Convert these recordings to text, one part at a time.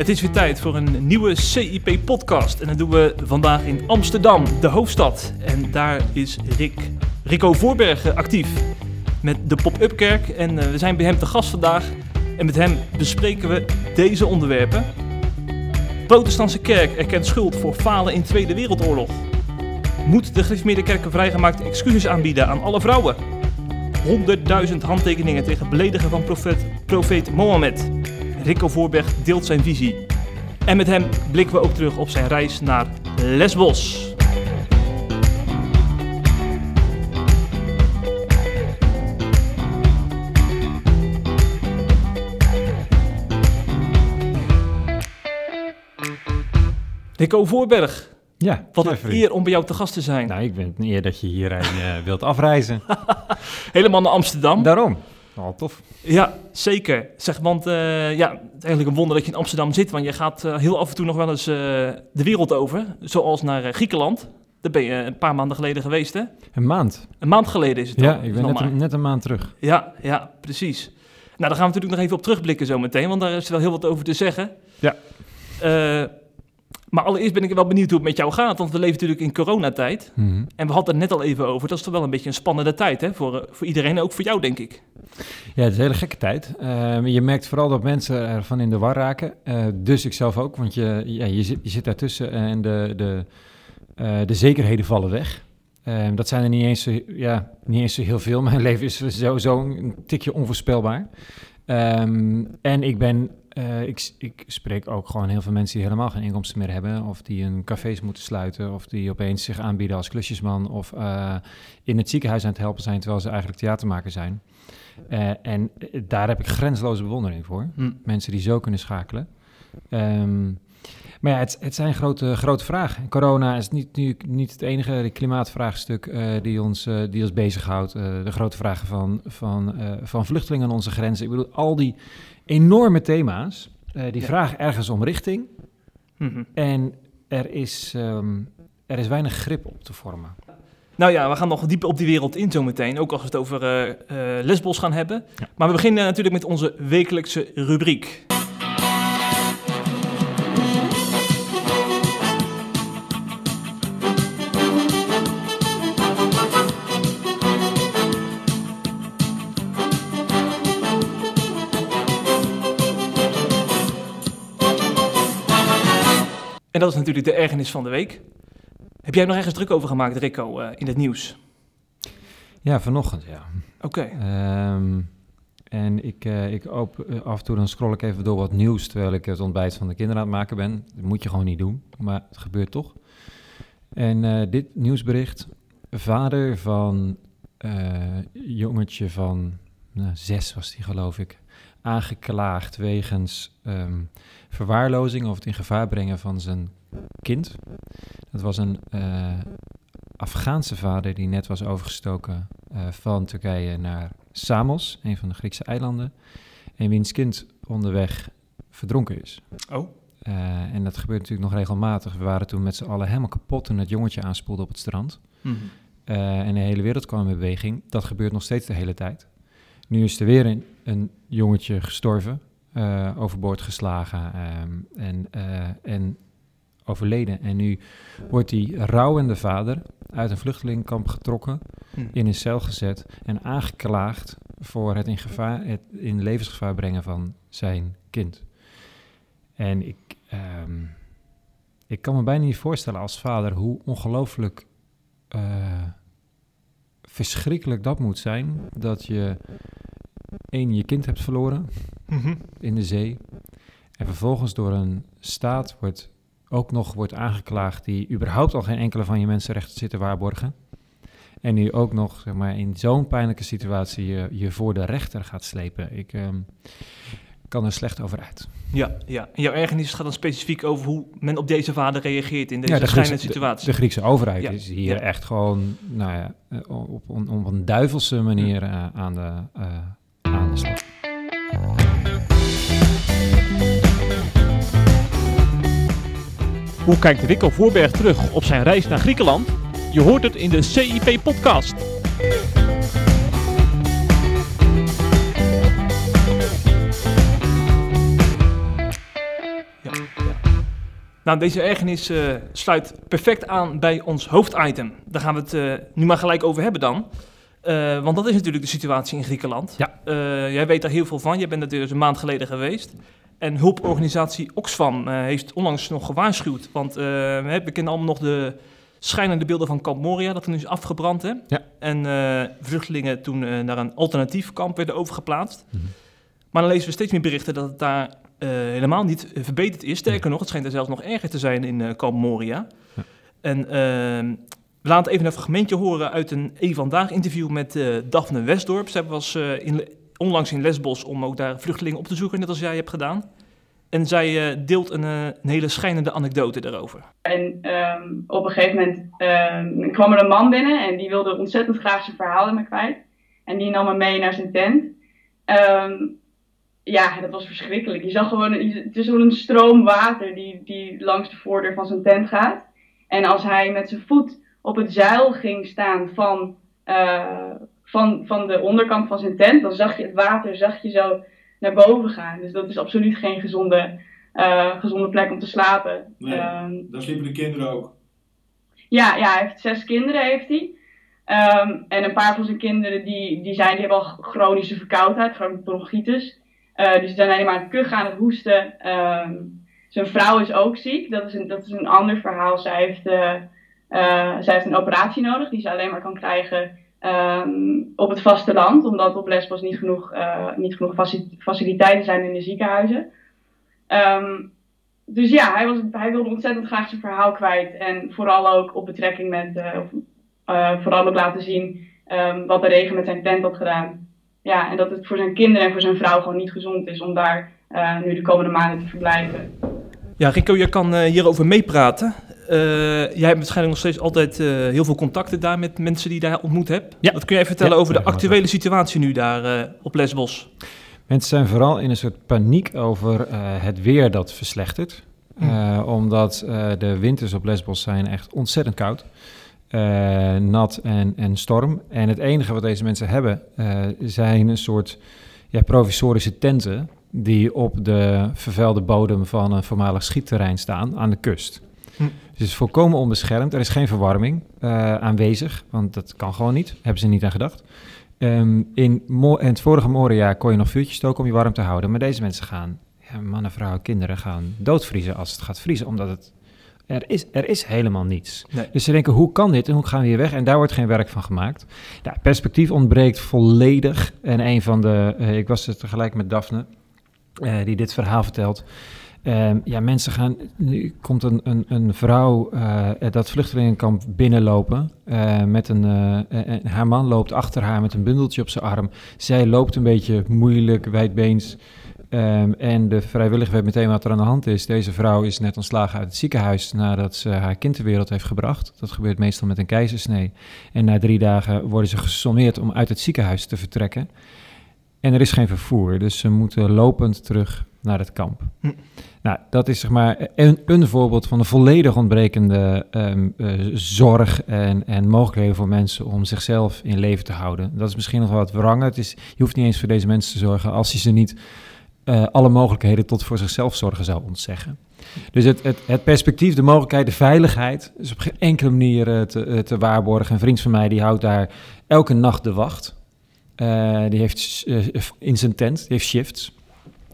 Het is weer tijd voor een nieuwe CIP-podcast. En dat doen we vandaag in Amsterdam, de hoofdstad. En daar is Rick, Rico Voorberg eh, actief met de Pop-Up Kerk. En uh, we zijn bij hem te gast vandaag. En met hem bespreken we deze onderwerpen. Protestantse kerk erkent schuld voor falen in Tweede Wereldoorlog. Moet de gereformeerde kerk vrijgemaakte excuses aanbieden aan alle vrouwen? 100.000 handtekeningen tegen beledigen van profeet, profeet Mohammed. Rico Voorberg deelt zijn visie. En met hem blikken we ook terug op zijn reis naar Lesbos. Rico Voorberg, Ja, wat een eer om bij jou te gast te zijn. Nou, ik ben het een eer dat je hierheen eh, wilt afreizen. Helemaal naar Amsterdam. Daarom. Al tof. Ja, zeker. Zeg, want eh, ja, het is eigenlijk een wonder dat je in Amsterdam zit. Want je gaat eh, heel af en toe nog wel eens eh, de wereld over. Zoals naar Griekenland. Daar ben je een paar maanden geleden geweest, hè? Een maand. Een maand geleden is het Ja, al. ik ben net een, net een maand terug. Ja, ja, precies. Nou, daar gaan we natuurlijk nog even op terugblikken zometeen. Want daar is wel heel wat over te zeggen. Ja. Maar allereerst ben ik wel benieuwd hoe het met jou gaat. Want we leven natuurlijk in coronatijd. Mhm. En we hadden het net al even over. Dat is toch wel een beetje een spannende tijd, hè? Voor, eh, voor iedereen en ook voor jou, denk ik. Ja, het is een hele gekke tijd. Eh, je merkt vooral dat mensen ervan in de war raken. Eh, dus ik zelf ook, want je, ja, je, zit, je zit daartussen en de, de, eh, de zekerheden vallen weg. Eh, dat zijn er niet eens, zo, ja, niet eens zo heel veel. Mijn leven is sowieso een tikje onvoorspelbaar. Ehm, en ik ben, eh, ik, ik spreek ook gewoon heel veel mensen die helemaal geen inkomsten meer hebben. Of die hun cafés moeten sluiten. Of die opeens zich aanbieden als klusjesman. Of eh, in het ziekenhuis aan het helpen zijn terwijl ze eigenlijk theatermaker zijn. Eh, en daar heb ik grenzeloze bewondering voor. Hm. Mensen die zo kunnen schakelen. Ehm, maar ja, het, het zijn grote, grote vragen. Corona is niet, nu, niet het enige klimaatvraagstuk eh, die, ons, eh, die ons bezighoudt. Eh, de grote vragen van, van, van vluchtelingen aan onze grenzen. Ik bedoel, al die enorme thema's, die Ja. vragen ergens om richting. Mhm. En er is, ehm, er is weinig grip op te vormen. Nou ja, we gaan nog dieper op die wereld in zometeen. Ook als we het over Lesbos gaan hebben. Ja. Maar we beginnen natuurlijk met onze wekelijkse rubriek. En dat is natuurlijk de ergernis van de week. Heb jij nog ergens druk over gemaakt, Rico, eh, in het nieuws? Ja, vanochtend, ja. Oké. Ehm, en ik, eh, ik op, eh, af en toe dan scroll ik even door wat nieuws terwijl ik het ontbijt van de kinderen aan het maken ben. Dat moet je gewoon niet doen, maar het gebeurt toch. En dit nieuwsbericht, vader van jongetje van nou, zes was die geloof ik, aangeklaagd wegens ehm, verwaarlozing of het in gevaar brengen van zijn kind. Dat was een eh, Afghaanse vader die net was overgestoken eh, van Turkije naar Samos, een van de Griekse eilanden, en wiens kind onderweg verdronken is. Oh. Eh, en dat gebeurt natuurlijk nog regelmatig. We waren toen met z'n allen helemaal kapot toen het jongetje aanspoelde op het strand. Eh, en de hele wereld kwam in beweging. Dat gebeurt nog steeds de hele tijd. Nu is er weer een, een jongetje gestorven, eh, overboord geslagen ehm, en, eh, en overleden. En nu wordt die rouwende vader uit een vluchtelingenkamp getrokken, Mhm. in een cel gezet en aangeklaagd voor het in, gevaar, het in levensgevaar brengen van zijn kind. En ik, ehm, ik kan me bijna niet voorstellen als vader hoe ongelooflijk eh, verschrikkelijk dat moet zijn. Dat je één, je kind hebt verloren Mhm. in de zee. En vervolgens door een staat wordt ook nog wordt aangeklaagd die überhaupt al geen enkele van je mensenrechten zitten waarborgen. En die ook nog zeg maar, in zo'n pijnlijke situatie je, je voor de rechter gaat slepen. Ik ehm, kan er slecht over uit. Ja, ja. En jouw ergernis gaat dan specifiek over hoe men op deze vader reageert in deze Ja, de schijnende Griekse- situatie. De Griekse overheid Ja, is hier ja. echt gewoon nou ja, eh, op, op, op een duivelse manier eh, aan, de, eh, Hoe kijkt Rico Voorberg terug op zijn reis naar Griekenland? Je hoort het in de CIP-podcast. Ja. Nou, deze ergernis uh, sluit perfect aan bij ons hoofditem. Daar gaan we het uh, nu maar gelijk over hebben dan. Uh, want dat is natuurlijk de situatie in Griekenland. Ja. jij weet daar heel veel van. Je bent er dus een maand geleden geweest. En hulporganisatie Oxfam heeft onlangs nog gewaarschuwd. Want we kennen allemaal nog de schijnende beelden van kamp Moria, dat toen is afgebrand. Hè? Ja. En vluchtelingen toen naar een alternatief kamp werden overgeplaatst. Mhm. Maar dan lezen we steeds meer berichten dat het daar helemaal niet verbeterd is. Sterker nog, het schijnt er zelfs nog erger te zijn in Kamp Moria. Ja. En uh, we laten even een fragmentje horen uit een E Vandaag interview met Daphne Westdorp. Zij was in, onlangs in Lesbos om ook daar vluchtelingen op te zoeken, net als jij hebt gedaan. En zij deelt een, een, hele schijnende anekdote daarover. En um, op een gegeven moment um, kwam er een man binnen en die wilde ontzettend graag zijn verhaal in me kwijt. En die nam me mee naar zijn tent. Um, ja, dat was verschrikkelijk. Je zag gewoon, het is gewoon een stroom water die, die langs de voordeur van zijn tent gaat. En als hij met zijn voet op het zeil ging staan van, uh, van, van de onderkant van zijn tent, dan zag je het water zag je zo naar boven gaan. Dus dat is absoluut geen gezonde, uh, gezonde plek om te slapen. Nee, um, daar sliepen de kinderen ook. Ja, ja, hij heeft zes kinderen heeft hij. Um, en een paar van zijn kinderen die, die zijn, die hebben al chronische verkoudheid, chronische bronchitis. Uh, dus ze zijn alleen maar aan het kuchen, aan het hoesten. Um, zijn vrouw is ook ziek. Dat is een, dat is een ander verhaal. Zij heeft, zij heeft een operatie nodig die ze alleen maar kan krijgen um, op het vasteland. Omdat op Lesbos niet genoeg, niet genoeg faciliteiten zijn in de ziekenhuizen. Um, dus ja, hij, was, hij wilde ontzettend graag zijn verhaal kwijt. En vooral ook op betrekking met, vooral ook laten zien wat de regen met zijn tent had gedaan ja, en dat het voor zijn kinderen en voor zijn vrouw gewoon niet gezond is om daar nu de komende maanden te verblijven. Ja, Rico, je kan hierover meepraten. Uh, jij hebt waarschijnlijk nog steeds altijd heel veel contacten daar met mensen die je daar ontmoet hebt. Ja. Wat kun je even vertellen over de actuele situatie nu daar op Lesbos? Mensen zijn vooral in een soort paniek over het weer dat verslechtert. Hm. omdat de winters op Lesbos zijn echt ontzettend koud. Uh, nat en, en storm. En het enige wat deze mensen hebben uh, zijn een soort ja, provisorische tenten die op de vervuilde bodem van een voormalig schietterrein staan aan de kust. Hm. Dus het is volkomen onbeschermd. Er is geen verwarming uh, aanwezig, want dat kan gewoon niet. Hebben ze niet aan gedacht. Um, in, in, het vorige Moria kon je nog vuurtjes stoken om je warm te houden. Maar deze mensen gaan, ja, mannen, vrouwen, kinderen gaan doodvriezen als het gaat vriezen, omdat het er is, er is helemaal niets. Nee. Dus ze denken, hoe kan dit en hoe gaan we hier weg? En daar wordt geen werk van gemaakt. Ja, perspectief ontbreekt volledig. En een van de, uh, ik was er tegelijk met Daphne, uh, die dit verhaal vertelt. Uh, ja, mensen gaan, nu komt een, een, een vrouw uh, dat vluchtelingenkamp binnenlopen met een, haar man loopt achter haar met een bundeltje op zijn arm. Zij loopt een beetje moeilijk, wijdbeens Um, en de vrijwilliger weet meteen wat er aan de hand is. Deze vrouw is net ontslagen uit het ziekenhuis nadat ze haar kind ter wereld heeft gebracht. Dat gebeurt meestal met een keizersnee. En na drie dagen worden ze gesommeerd om uit het ziekenhuis te vertrekken. En er is geen vervoer, dus ze moeten lopend terug naar het kamp. Hm. Nou, dat is zeg maar een, een voorbeeld van een volledig ontbrekende um, uh, zorg en, en mogelijkheden voor mensen om zichzelf in leven te houden. Dat is misschien nog wel wat wrangen. Het is, je hoeft niet eens voor deze mensen te zorgen als je ze niet uh, alle mogelijkheden tot voor zichzelf zorgen zou ontzeggen. Dus het, het, het, perspectief, de mogelijkheid, de veiligheid is op geen enkele manier uh, te, te, waarborgen. Een vriend van mij die houdt daar elke nacht de wacht. die heeft in zijn tent, die heeft shifts.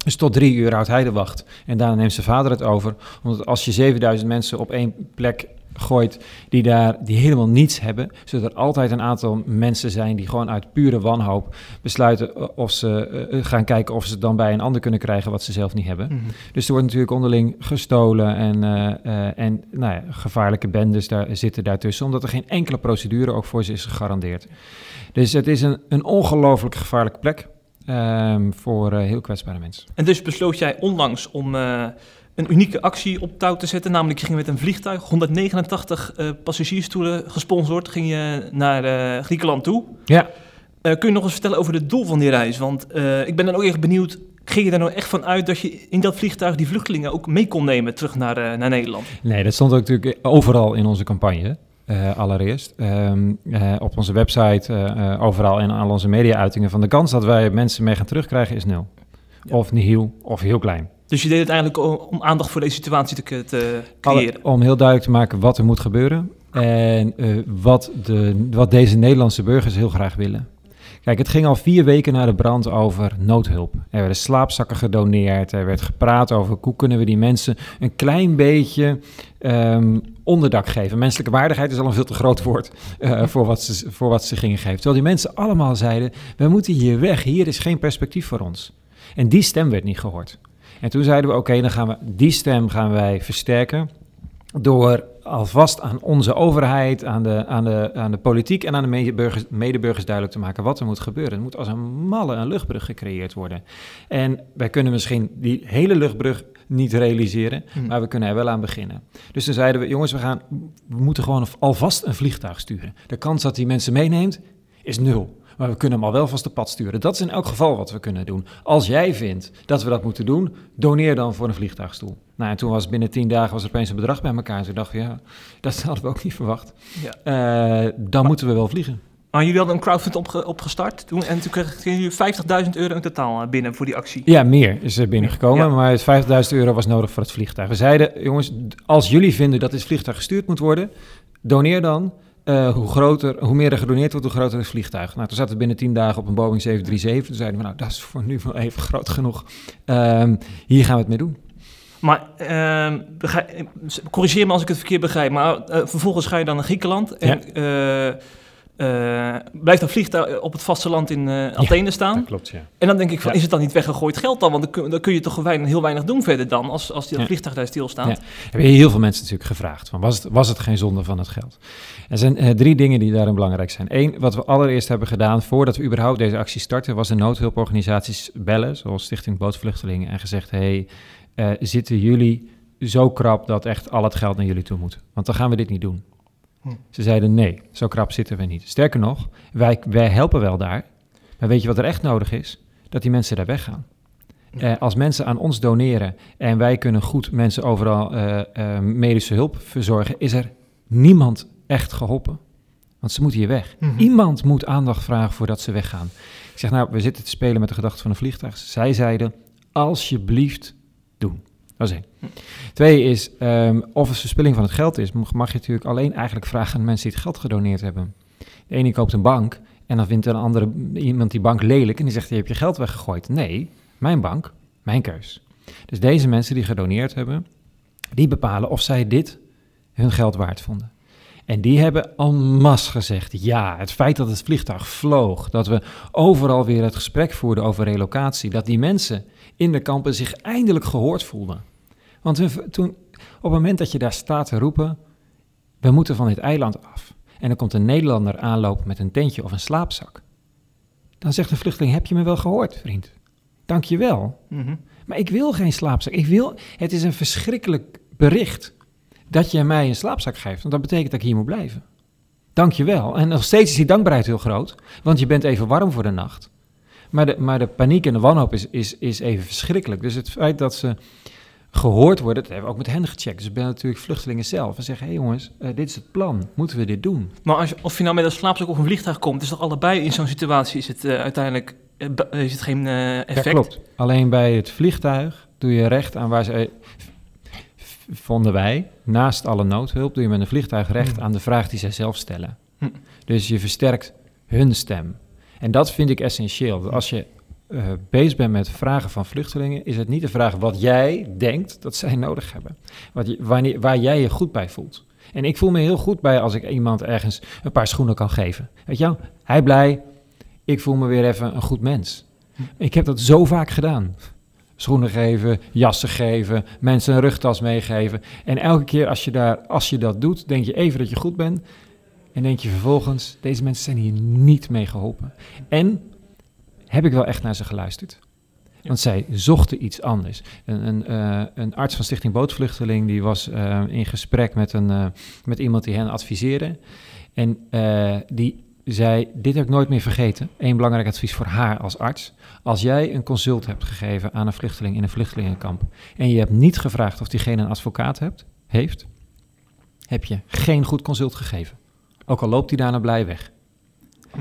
Dus tot drie uur houdt hij de wacht. En daarna neemt zijn vader het over. Omdat als je 7000 mensen op één plek gooit die daar die helemaal niets hebben, zullen er altijd een aantal mensen zijn die gewoon uit pure wanhoop besluiten of ze uh, gaan kijken of ze het dan bij een ander kunnen krijgen wat ze zelf niet hebben. Mm -hmm. Dus er wordt natuurlijk onderling gestolen en, uh, uh, en nou ja, gevaarlijke bendes daar, zitten daartussen, omdat er geen enkele procedure ook voor ze is gegarandeerd. Dus het is een, een ongelooflijk gevaarlijke plek. Um, voor heel kwetsbare mensen. En dus besloot jij onlangs om een unieke actie op touw te zetten. Namelijk, je ging met een vliegtuig, 189 uh, passagiersstoelen gesponsord, ging je naar uh, Griekenland toe. Ja. Uh, kun je nog eens vertellen over het doel van die reis? Want ik ben dan ook echt benieuwd, ging je er nou echt van uit dat je in dat vliegtuig die vluchtelingen ook mee kon nemen terug naar, naar Nederland? Nee, dat stond ook natuurlijk overal in onze campagne. Uh, allereerst. Um, uh, op onze website, uh, overal in al onze media-uitingen. Van de kans dat wij mensen mee gaan terugkrijgen is nul. Ja. Of nihil, of heel klein. Dus je deed het eigenlijk om, aandacht voor deze situatie te, te creëren? om heel duidelijk te maken wat er moet gebeuren en wat, de, wat deze Nederlandse burgers heel graag willen. Kijk, het ging al vier weken na de brand over noodhulp. Er werden slaapzakken gedoneerd, er werd gepraat over hoe kunnen we die mensen een klein beetje um, onderdak geven. Menselijke waardigheid is al een veel te groot woord uh, voor, wat ze, voor wat ze gingen geven. Terwijl die mensen allemaal zeiden, we moeten hier weg, hier is geen perspectief voor ons. En die stem werd niet gehoord. En toen zeiden we, oké, dan gaan we die stem gaan wij versterken door alvast aan onze overheid, aan de, aan de, aan de politiek en aan de medeburgers, medeburgers duidelijk te maken wat er moet gebeuren. Er moet als een malle een luchtbrug gecreëerd worden. En wij kunnen misschien die hele luchtbrug niet realiseren, hmm. maar we kunnen er wel aan beginnen. Dus toen zeiden we, jongens, we, gaan, we moeten gewoon alvast een vliegtuig sturen. De kans dat die mensen meeneemt is nul. Maar we kunnen hem al wel vast de pad sturen. Dat is in elk geval wat we kunnen doen. Als jij vindt dat we dat moeten doen, doneer dan voor een vliegtuigstoel. Nou, en toen was binnen tien dagen was er opeens een bedrag bij elkaar. En toen dachten we, ja, dat hadden we ook niet verwacht. Ja. Uh, dan moeten we wel vliegen. Maar jullie hadden een crowdfund opge opgestart toen, en toen kregen jullie 50.000 euro in totaal eh, binnen voor die actie. Ja, meer is er binnengekomen, ja. maar 50.000 euro was nodig voor het vliegtuig. We zeiden, jongens, als jullie vinden dat dit vliegtuig gestuurd moet worden, doneer dan. Uh, hoe, groter, hoe meer er gedoneerd wordt, hoe groter het vliegtuig. Nou, toen zaten we binnen 10 dagen op een Boeing 737. Toen zeiden we, nou, dat is voor nu wel even groot genoeg. Um, hier gaan we het mee doen. Maar uh, corrigeer me als ik het verkeerd begrijp. Maar uh, vervolgens ga je dan naar Griekenland. En ja. Uh, blijft een vliegtuig op het vasteland in uh, Athene ja, staan. Dat klopt, ja. En dan denk ik van, ja. is het dan niet weggegooid geld dan? Want dan kun, dan kun je toch weinig, heel weinig doen verder dan, als, als die vliegtuig daar stilstaat. Ja. Hebben heel veel mensen natuurlijk gevraagd, van, was, het, was het geen zonde van het geld? Er zijn uh, drie dingen die daarin belangrijk zijn. Eén, wat we allereerst hebben gedaan, voordat we überhaupt deze actie starten, was de noodhulporganisaties bellen, zoals Stichting Bootvluchtelingen, en gezegd, hey, zitten jullie zo krap dat echt al het geld naar jullie toe moet? Want dan gaan we dit niet doen. Hm. Ze zeiden nee, zo krap zitten we niet. Sterker nog, wij, wij helpen wel daar. Maar weet je wat er echt nodig is? Dat die mensen daar weggaan. Uh, als mensen aan ons doneren en wij kunnen goed mensen overal uh, uh, medische hulp verzorgen, is er niemand echt geholpen. Want ze moeten hier weg. Mm -hmm. Iemand moet aandacht vragen voordat ze weggaan. Ik zeg nou, we zitten te spelen met de gedachte van een vliegtuig. Zij zeiden, alsjeblieft doen. Dat is één. Twee is, um, of het verspilling van het geld is, mag je natuurlijk alleen eigenlijk vragen aan mensen die het geld gedoneerd hebben. De ene koopt een bank en dan vindt een andere iemand die bank lelijk en die zegt, je hebt je geld weggegooid. Nee, mijn bank, mijn keus. Dus deze mensen die gedoneerd hebben, die bepalen of zij dit hun geld waard vonden. En die hebben al mas gezegd, ja, het feit dat het vliegtuig vloog, dat we overal weer het gesprek voerden over relocatie, dat die mensen in de kampen zich eindelijk gehoord voelden. Want toen, op het moment dat je daar staat te roepen, we moeten van dit eiland af. En dan komt een Nederlander aanlopen met een tentje of een slaapzak. Dan zegt de vluchteling, heb je me wel gehoord, vriend? Dank je wel. Mm Maar ik wil geen slaapzak. Ik wil, het is een verschrikkelijk bericht dat je mij een slaapzak geeft. Want dat betekent dat ik hier moet blijven. Dank je wel. En nog steeds is die dankbaarheid heel groot. Want je bent even warm voor de nacht. Maar de, maar de paniek en de wanhoop is, is, is even verschrikkelijk. Dus het feit dat ze gehoord worden, dat hebben we ook met hen gecheckt. Dus ik ben natuurlijk vluchtelingen zelf. We zeggen, hé hey jongens, uh, dit is het plan. Moeten we dit doen? Maar als of je nou met een slaapzak of een vliegtuig komt, is toch allebei in zo'n situatie is het uh, uiteindelijk uh, is het geen effect? Ja, klopt. Alleen bij het vliegtuig doe je recht aan waar ze vonden wij, naast alle noodhulp, doe je met een vliegtuig recht hm. aan de vraag die zij zelf stellen. Hm. Dus je versterkt hun stem. En dat vind ik essentieel. Als je uh, bezig bent met vragen van vluchtelingen, is het niet de vraag wat jij denkt dat zij nodig hebben. Wat wanneer, waar jij je goed bij voelt. En ik voel me heel goed bij als ik iemand ergens een paar schoenen kan geven. Weet je? Hij blij, ik voel me weer even een goed mens. Ik heb dat zo vaak gedaan. Schoenen geven, jassen geven, mensen een rugtas meegeven. En elke keer als je, daar, als je dat doet, denk je even dat je goed bent. En denk je vervolgens, deze mensen zijn hier niet mee geholpen. En heb ik wel echt naar ze geluisterd. Want zij zochten iets anders. Een, een, uh, een arts van Stichting Bootvluchteling die was uh, in gesprek met, een, uh, met iemand die hen adviseerde. En die zei, dit heb ik nooit meer vergeten. Eén belangrijk advies voor haar als arts. Als jij een consult hebt gegeven aan een vluchteling in een vluchtelingenkamp... en je hebt niet gevraagd of diegene een advocaat hebt, heeft... heb je geen goed consult gegeven. Ook al loopt hij daarna blij weg.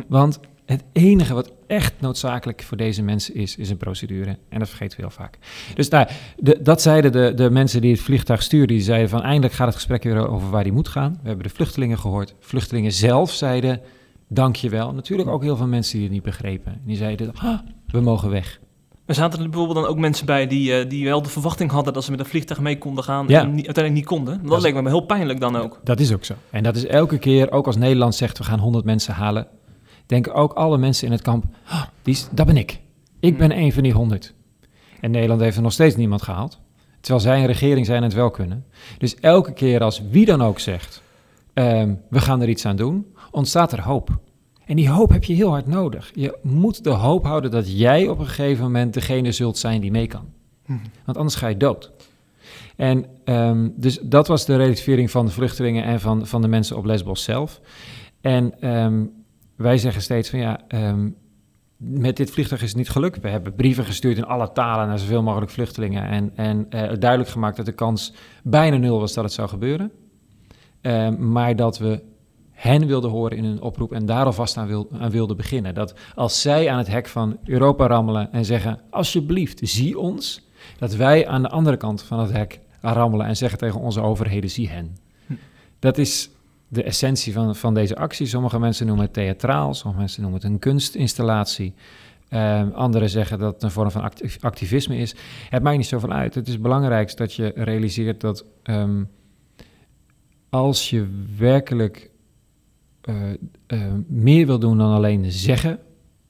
Want het enige wat echt noodzakelijk voor deze mensen is, is een procedure. En dat vergeten we heel vaak. Dus nou, de, dat zeiden de, de mensen die het vliegtuig stuurden. Die zeiden van eindelijk gaat het gesprek weer over waar die moet gaan. We hebben de vluchtelingen gehoord. Vluchtelingen zelf zeiden dank je wel. Natuurlijk ook heel veel mensen die het niet begrepen. Die zeiden, ah, we mogen weg. Maar zaten er bijvoorbeeld dan ook mensen bij die, uh, die wel de verwachting hadden dat ze met een vliegtuig mee konden gaan Ja. en niet, uiteindelijk niet konden? Dat, Dat is- leek me heel pijnlijk dan ook. Dat is ook zo. En dat is elke keer, ook als Nederland zegt we gaan 100 mensen halen, denken ook alle mensen in het kamp, "Ah, die is, dat ben ik. Ik ben een van die 100. En Nederland heeft er nog steeds niemand gehaald. Terwijl zij een regering zijn en het wel kunnen. Dus elke keer als wie dan ook zegt, ehm, we gaan er iets aan doen, ontstaat er hoop. En die hoop heb je heel hard nodig. Je moet de hoop houden dat jij op een gegeven moment degene zult zijn die mee kan. Want anders ga je dood. En ehm, dus dat was de relativering van de vluchtelingen en van, van de mensen op Lesbos zelf. En ehm, wij zeggen steeds van ja, ehm, met dit vliegtuig is het niet gelukt. We hebben brieven gestuurd in alle talen naar zoveel mogelijk vluchtelingen. En, en eh, duidelijk gemaakt dat de kans bijna nul was dat het zou gebeuren. Maar dat we hen wilden horen in een oproep en daar alvast aan, wil, aan wilden beginnen. Dat als zij aan het hek van Europa rammelen en zeggen: Alsjeblieft, zie ons. Dat wij aan de andere kant van het hek rammelen en zeggen tegen onze overheden: zie hen. Dat is de essentie van, van deze actie. Sommige mensen noemen het theatraal, sommige mensen noemen het een kunstinstallatie. Ehm, anderen zeggen dat het een vorm van acti- activisme is. Het maakt niet zoveel uit. Het is belangrijk dat je realiseert dat ehm, als je werkelijk meer wil doen dan alleen zeggen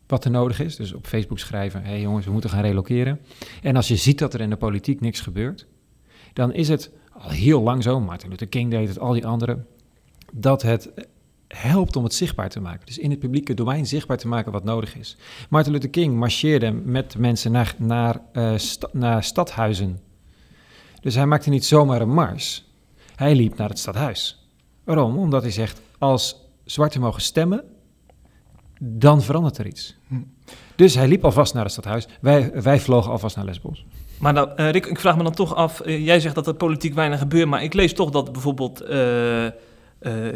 wat er nodig is, dus op Facebook schrijven: hé hey jongens, we moeten gaan reloceren. En als je ziet dat er in de politiek niks gebeurt, dan is het al heel lang zo, Martin Luther King deed het, al die anderen, dat het helpt om het zichtbaar te maken. Dus in het publieke domein zichtbaar te maken wat nodig is. Martin Luther King marcheerde met mensen naar, naar, eh, naar stadhuizen. Dus hij maakte niet zomaar een mars. Hij liep naar het stadhuis. Waarom? Omdat hij zegt, als zwarten mogen stemmen, dan verandert er iets. Hm. Dus hij liep alvast naar het stadhuis. Wij, wij vlogen alvast naar Lesbos. Maar nou, eh, Rick, ik vraag me dan toch af, eh, jij zegt dat er politiek weinig gebeurt, maar ik lees toch dat bijvoorbeeld eh eh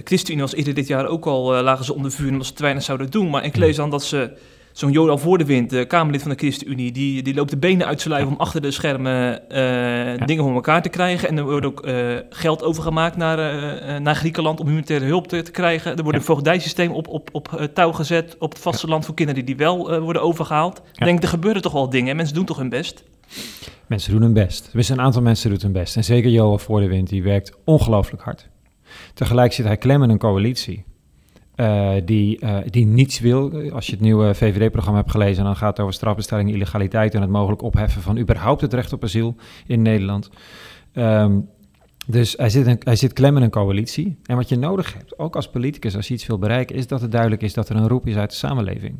ChristenUnie was eerder dit jaar ook al, lagen ze onder vuur omdat ze te weinig zouden doen. Maar ik lees dan dat ze, zo'n Joran Voordewind, de Kamerlid van de ChristenUnie, die, die loopt de benen uit zijn lijf om achter de schermen eh, dingen voor elkaar te krijgen. En er wordt ook eh, geld overgemaakt naar, eh, eh, naar Griekenland om humanitaire hulp te, te krijgen. Er wordt Ja. een voogdijsysteem op, op, op eh, touw gezet op het vasteland voor kinderen die wel eh, worden overgehaald. Ik denk, er gebeuren toch wel dingen en mensen doen toch hun best. Mensen doen hun best. Tenminste, een aantal mensen doet hun best. En zeker Johan voor de wind, die werkt ongelooflijk hard. Tegelijk zit hij klem in een coalitie eh, die, eh, die niets wil. Als je het nieuwe VVD-programma hebt gelezen, dan gaat het over strafbestelling, illegaliteit en het mogelijk opheffen van überhaupt het recht op asiel in Nederland. Ehm, dus hij zit, een, hij zit klem in een coalitie. En wat je nodig hebt, ook als politicus, als je iets wil bereiken, is dat het duidelijk is dat er een roep is uit de samenleving.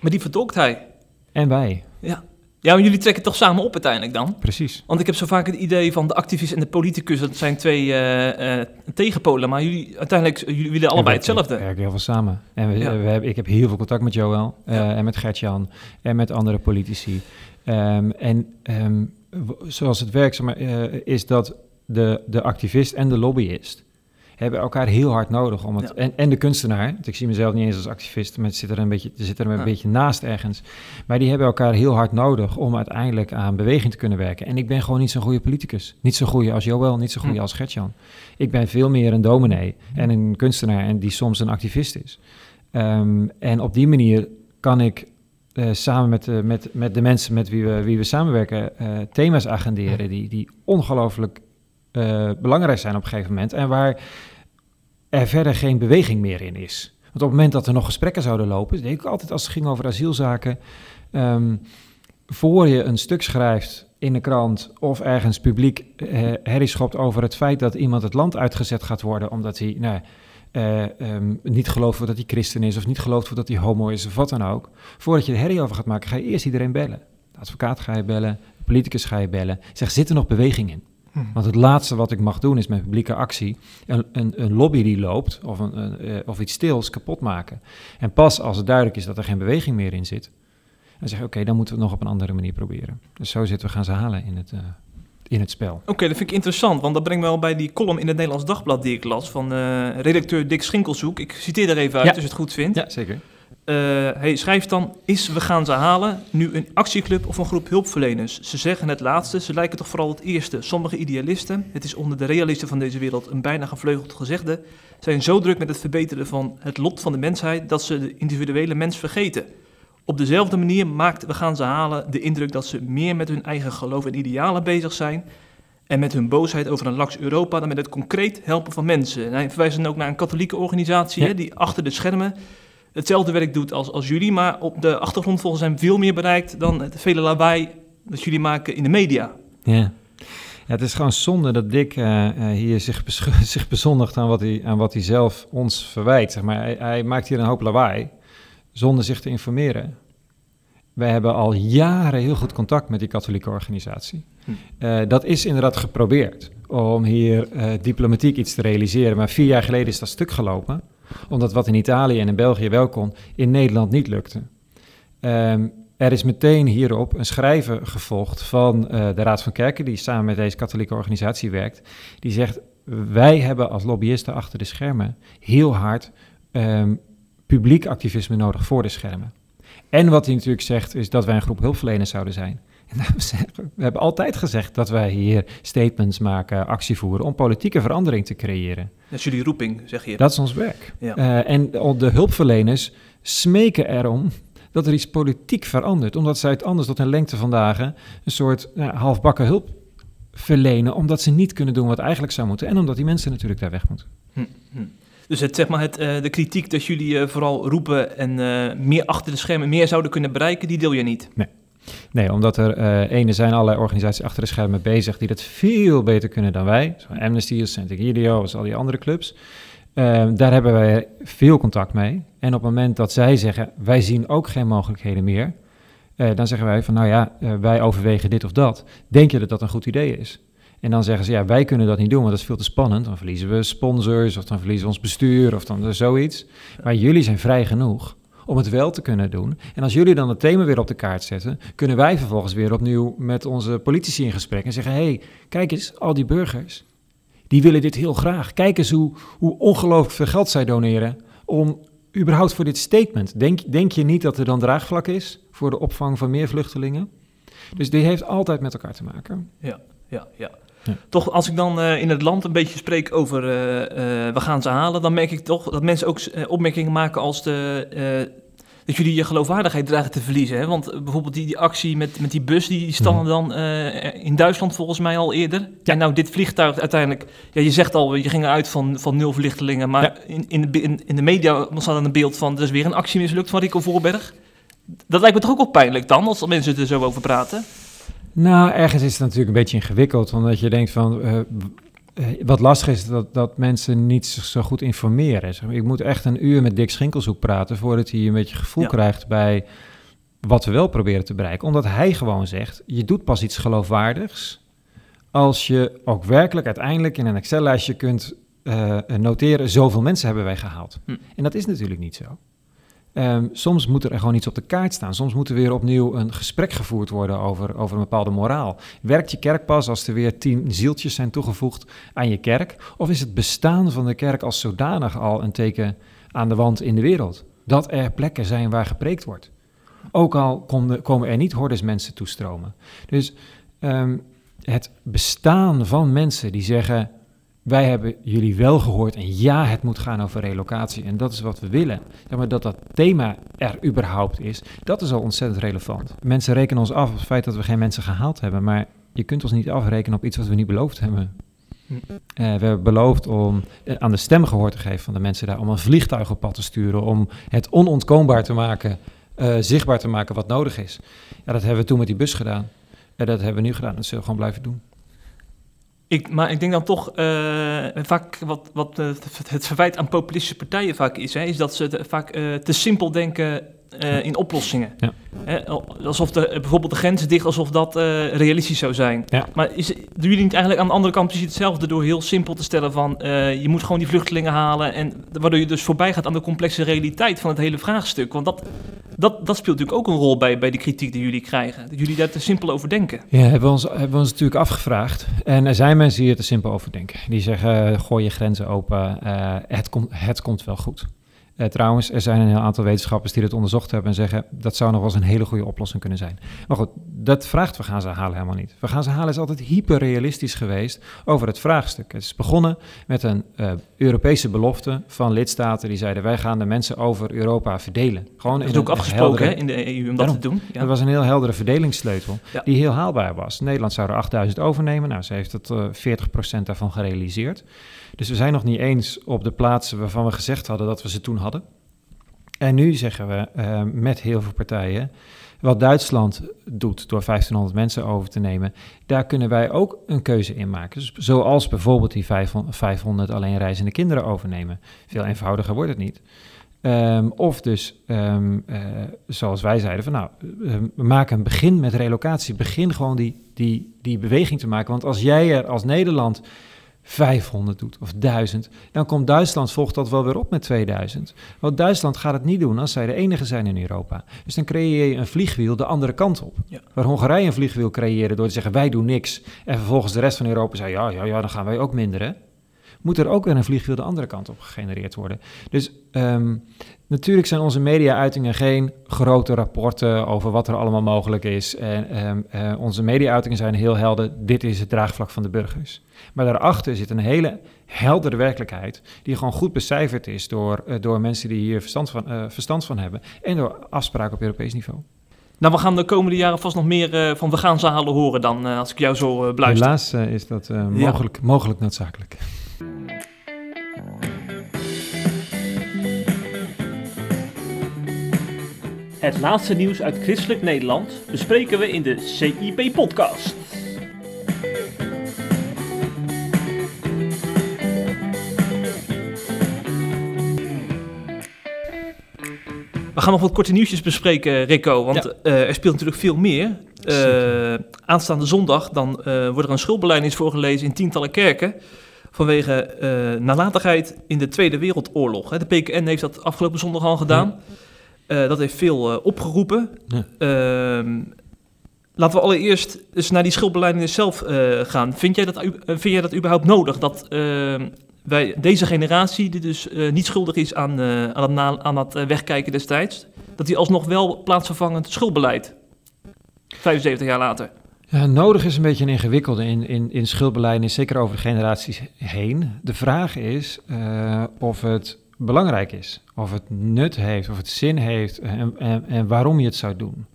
Maar die vertolkt hij. En wij, Ja. Ja, maar jullie trekken toch samen op uiteindelijk dan? precies. Want ik heb zo vaak het idee van de activist en de politicus, dat zijn twee eh, eh, tegenpolen. Maar jullie, uiteindelijk, jullie willen allebei We hetzelfde. werken heel veel samen. En we, Ja. we hebben, ik heb heel veel contact met Joël eh, Ja. en met Gertjan en met andere politici. Ehm, en ehm, zoals het werkt, zeg maar, eh, is dat de, de activist en de lobbyist hebben elkaar heel hard nodig. Om het, Ja. en, en de kunstenaar, want ik zie mezelf niet eens als activist, maar zit er een beetje, zit er een Ja. beetje naast ergens. Maar die hebben elkaar heel hard nodig om uiteindelijk aan beweging te kunnen werken. En ik ben gewoon niet zo'n goede politicus. Niet zo goede als Joël, niet zo goede Hm. als Gertjan. Ik ben veel meer een dominee en een kunstenaar en die soms een activist is. Ehm, en op die manier kan ik eh, samen met, de- met, met de mensen met wie we, wie we samenwerken eh, thema's agenderen die, die ongelooflijk eh, belangrijk zijn op een gegeven moment en waar er verder geen beweging meer in is. Want op het moment dat er nog gesprekken zouden lopen, deed ik altijd als het ging over asielzaken, ehm, voor je een stuk schrijft in de krant of ergens publiek eh herrie over het feit dat iemand het land uitgezet gaat worden omdat hij nou, eh, ehm, niet gelooft wordt dat hij christen is of niet gelooft dat hij homo is of wat dan ook. Voordat je er herrie over gaat maken, ga je eerst iedereen bellen. De advocaat ga je bellen, de politicus ga je bellen. Zeg, zit er nog beweging in? Want het laatste wat ik mag doen is met publieke actie een, een, een lobby die loopt of, een, een, eh, of iets stils kapot maken. En pas als het duidelijk is dat er geen beweging meer in zit, dan zeg je oké, dan moeten we het nog op een andere manier proberen. Dus zo zitten we gaan ze halen in het, eh, in het spel. Oké, dat vind ik interessant, want dat brengt me wel bij die column in het Nederlands Dagblad die ik las van eh, redacteur Dick Schinkelshoek. Ik citeer er even uit Ja. als je het goed vindt. Ja, zeker. Hij schrijft dan, is We gaan ze halen nu een actieclub of een groep hulpverleners? Ze zeggen het laatste, ze lijken toch vooral het eerste. Sommige idealisten, het is onder de realisten van deze wereld een bijna gevleugeld gezegde, zijn zo druk met het verbeteren van het lot van de mensheid dat ze de individuele mens vergeten. Op dezelfde manier maakt We gaan ze halen de indruk dat ze meer met hun eigen geloof en idealen bezig zijn en met hun boosheid over een laks Europa dan met het concreet helpen van mensen. En hij verwijst dan ook naar een katholieke organisatie hè, die achter de schermen hetzelfde werk doet als, als jullie, maar op de achtergrond volgens hem veel meer bereikt dan het vele lawaai dat jullie maken in de media. Ja. Ja, het is gewoon zonde dat Dick uh, hier zich, zich bezondigt aan wat, hij, aan wat hij zelf ons verwijt. Zeg maar. Hij, hij, maakt hier een hoop lawaai zonder zich te informeren. Wij hebben al jaren heel goed contact met die katholieke organisatie. Hm. Uh, dat is inderdaad geprobeerd om hier diplomatiek iets te realiseren. Maar vier jaar geleden is dat stuk gelopen. Omdat wat in Italië en in België wel kon, in Nederland niet lukte. Um, er is meteen hierop een schrijven gevolgd van uh, de Raad van Kerken, die samen met deze katholieke organisatie werkt. Die zegt: Wij hebben als lobbyisten achter de schermen heel hard um, publiek activisme nodig voor de schermen. En wat hij natuurlijk zegt, is dat wij een groep hulpverleners zouden zijn. En we hebben altijd gezegd dat wij hier statements maken, actie voeren om politieke verandering te creëren. Dat is jullie roeping, zeg je. Dat is ons werk. Ja. Uh, en de hulpverleners smeken erom dat er iets politiek verandert. Omdat zij het anders tot een lengte van dagen een soort nou, halfbakken hulp verlenen. Omdat ze niet kunnen doen wat eigenlijk zou moeten. En omdat die mensen natuurlijk daar weg moeten. Hm, hm. Dus het, zeg maar het, uh, de kritiek dat jullie uh, vooral roepen en meer achter de schermen meer zouden kunnen bereiken, die deel je niet? Nee. Nee, omdat er uh, ene zijn allerlei organisaties achter de schermen bezig die dat veel beter kunnen dan wij. Zo Amnesty, als al die andere clubs. Uh, daar hebben wij veel contact mee. En op het moment dat zij zeggen, wij zien ook geen mogelijkheden meer, uh, dan zeggen wij van, nou ja, uh, wij overwegen dit of dat. Denk je dat dat een goed idee is? En dan zeggen ze, ja, wij kunnen dat niet doen, want dat is veel te spannend. Dan verliezen we sponsors, of dan verliezen we ons bestuur, of dan zoiets. Maar jullie zijn vrij genoeg om het wel te kunnen doen. En als jullie dan het thema weer op de kaart zetten, kunnen wij vervolgens weer opnieuw met onze politici in gesprek en zeggen: hé, hey, kijk eens, al die burgers, die willen dit heel graag. Kijk eens hoe, hoe ongelooflijk veel geld zij doneren om überhaupt voor dit statement. Denk, denk je niet dat er dan draagvlak is voor de opvang van meer vluchtelingen? Dus die heeft altijd met elkaar te maken. Ja, ja, ja. Ja. Toch, als ik dan uh, in het land een beetje spreek over uh, uh, we gaan ze halen, dan merk ik toch dat mensen ook opmerkingen maken als de, dat jullie je geloofwaardigheid dreigen te verliezen. Hè? Want bijvoorbeeld die, die actie met, met die bus, die standen mhm. dan in Duitsland volgens mij al eerder. Ja. En nou, dit vliegtuig uiteindelijk, ja, je zegt al, je ging eruit van, van nul vluchtelingen, maar ja. in, in, de, in, in de media was dan een beeld van, er is weer een actie mislukt van Rico Voorberg. Dat lijkt me toch ook wel pijnlijk dan, als mensen er zo over praten? Nou, ergens is het natuurlijk een beetje ingewikkeld, omdat je denkt van, uh, wat lastig is dat, dat mensen niet zich zo goed informeren. Ik moet echt een uur met Dick Schinkelshoek praten voordat hij een beetje gevoel ja. krijgt bij wat we wel proberen te bereiken. Omdat hij gewoon zegt, je doet pas iets geloofwaardigs als je ook werkelijk uiteindelijk in een Excel-lijstje kunt uh, noteren, zoveel mensen hebben wij gehaald. Hm. En dat is natuurlijk niet zo. Um, soms moet er gewoon iets op de kaart staan. Soms moet er weer opnieuw een gesprek gevoerd worden over, over een bepaalde moraal. Werkt je kerk pas als er weer tien zieltjes zijn toegevoegd aan je kerk? Of is het bestaan van de kerk als zodanig al een teken aan de wand in de wereld? Dat er plekken zijn waar gepreekt wordt. Ook al komen er niet hordes mensen toestromen. Dus um, het bestaan van mensen die zeggen: wij hebben jullie wel gehoord en ja, het moet gaan over relocatie en dat is wat we willen. Ja, maar dat dat thema er überhaupt is, dat is al ontzettend relevant. Mensen rekenen ons af op het feit dat we geen mensen gehaald hebben, maar je kunt ons niet afrekenen op iets wat we niet beloofd hebben. Uh, we hebben beloofd om uh, aan de stem gehoor te geven van de mensen daar, om een vliegtuig op pad te sturen, om het onontkoombaar te maken, uh, zichtbaar te maken wat nodig is. Ja, dat hebben we toen met die bus gedaan. En dat hebben we nu gedaan, dat zullen we gewoon blijven doen. Ik, maar ik denk dan toch, uh, vaak wat, wat uh, het verwijt aan populistische partijen vaak is, hè, is dat ze vaak uh, te simpel denken in oplossingen. Ja. Hè, alsof de, bijvoorbeeld de grenzen dicht, alsof dat realistisch zou zijn. Ja. Maar is, doen jullie niet eigenlijk aan de andere kant precies hetzelfde door heel simpel te stellen van je moet gewoon die vluchtelingen halen en waardoor je dus voorbij gaat aan de complexe realiteit van het hele vraagstuk. Want dat, dat, dat speelt natuurlijk ook een rol bij, bij de kritiek die jullie krijgen. Dat jullie daar te simpel over denken. Ja, hebben we ons, hebben we ons natuurlijk afgevraagd. En er zijn mensen die er te simpel over denken. Die zeggen, gooi je grenzen open, het, komt het komt wel goed. Uh, trouwens, er zijn een heel aantal wetenschappers die het onderzocht hebben en zeggen dat zou nog wel eens een hele goede oplossing kunnen zijn. Maar goed, dat vraagt we gaan ze halen helemaal niet. We gaan ze halen is altijd hyperrealistisch geweest over het vraagstuk. Het is begonnen met een uh, Europese belofte van lidstaten die zeiden wij gaan de mensen over Europa verdelen. Gewoon dat is ook afgesproken in de EU om dat te doen. Ja. Dat was een heel heldere verdelingssleutel ja. die heel haalbaar was. Nederland zou er 8000 overnemen. Nou, ze heeft uh, 40% daarvan gerealiseerd. Dus we zijn nog niet eens op de plaatsen waarvan we gezegd hadden dat we ze toen hadden. En nu zeggen we uh, met heel veel partijen, wat Duitsland doet door 1500 mensen over te nemen, daar kunnen wij ook een keuze in maken. Dus zoals bijvoorbeeld die 500 alleen reizende kinderen overnemen. Veel eenvoudiger wordt het niet. Um, of dus, um, uh, zoals wij zeiden, van nou, we maken een begin met relocatie. Begin gewoon die, die, die beweging te maken. Want als jij er als Nederland 500 doet of 1000, dan komt Duitsland, volgt dat wel weer op met 2000. Want Duitsland gaat het niet doen als zij de enige zijn in Europa. Dus dan creëer je een vliegwiel de andere kant op. Ja. Waar Hongarije een vliegwiel creëerde door te zeggen wij doen niks. En vervolgens de rest van Europa zei ja, ja, ja, dan gaan wij ook minderen. Moet er ook weer een vliegwiel de andere kant op gegenereerd worden. Dus um, Natuurlijk zijn onze media-uitingen geen grote rapporten over wat er allemaal mogelijk is. En um, uh, onze media-uitingen zijn heel helder. Dit is het draagvlak van de burgers. Maar daarachter zit een hele heldere werkelijkheid, die gewoon goed becijferd is door, uh, door mensen die hier verstand van, uh, verstand van hebben en door afspraken op Europees niveau. Nou, we gaan de komende jaren vast nog meer van we gaan zalen horen dan als ik jou zo beluister. Helaas is dat mogelijk, ja. mogelijk noodzakelijk. Het laatste nieuws uit christelijk Nederland bespreken we in de CIP-podcast. We gaan nog wat korte nieuwsjes bespreken, Rico, want ja. uh, er speelt natuurlijk veel meer. Uh, aanstaande zondag dan uh, wordt er een schuldbeleidnis voorgelezen in tientallen kerken vanwege nalatigheid in de Tweede Wereldoorlog. De PKN heeft dat afgelopen zondag al gedaan. Ja. Uh, dat heeft veel uh, opgeroepen. Ja. Uh, laten we allereerst eens naar die schuldbeleiding zelf gaan. Vind jij, dat, vind jij dat überhaupt nodig? Dat ehm, wij, deze generatie, die dus niet schuldig is aan, aan het, na, aan het wegkijken destijds, dat die alsnog wel plaatsvervangend schuldbeleid, 75 jaar later. Ja, nodig is een beetje een ingewikkelde in, in, in schuldbeleid, zeker over de generaties heen. De vraag is of het belangrijk is. Of het nut heeft, of het zin heeft en, en, en waarom je het zou doen.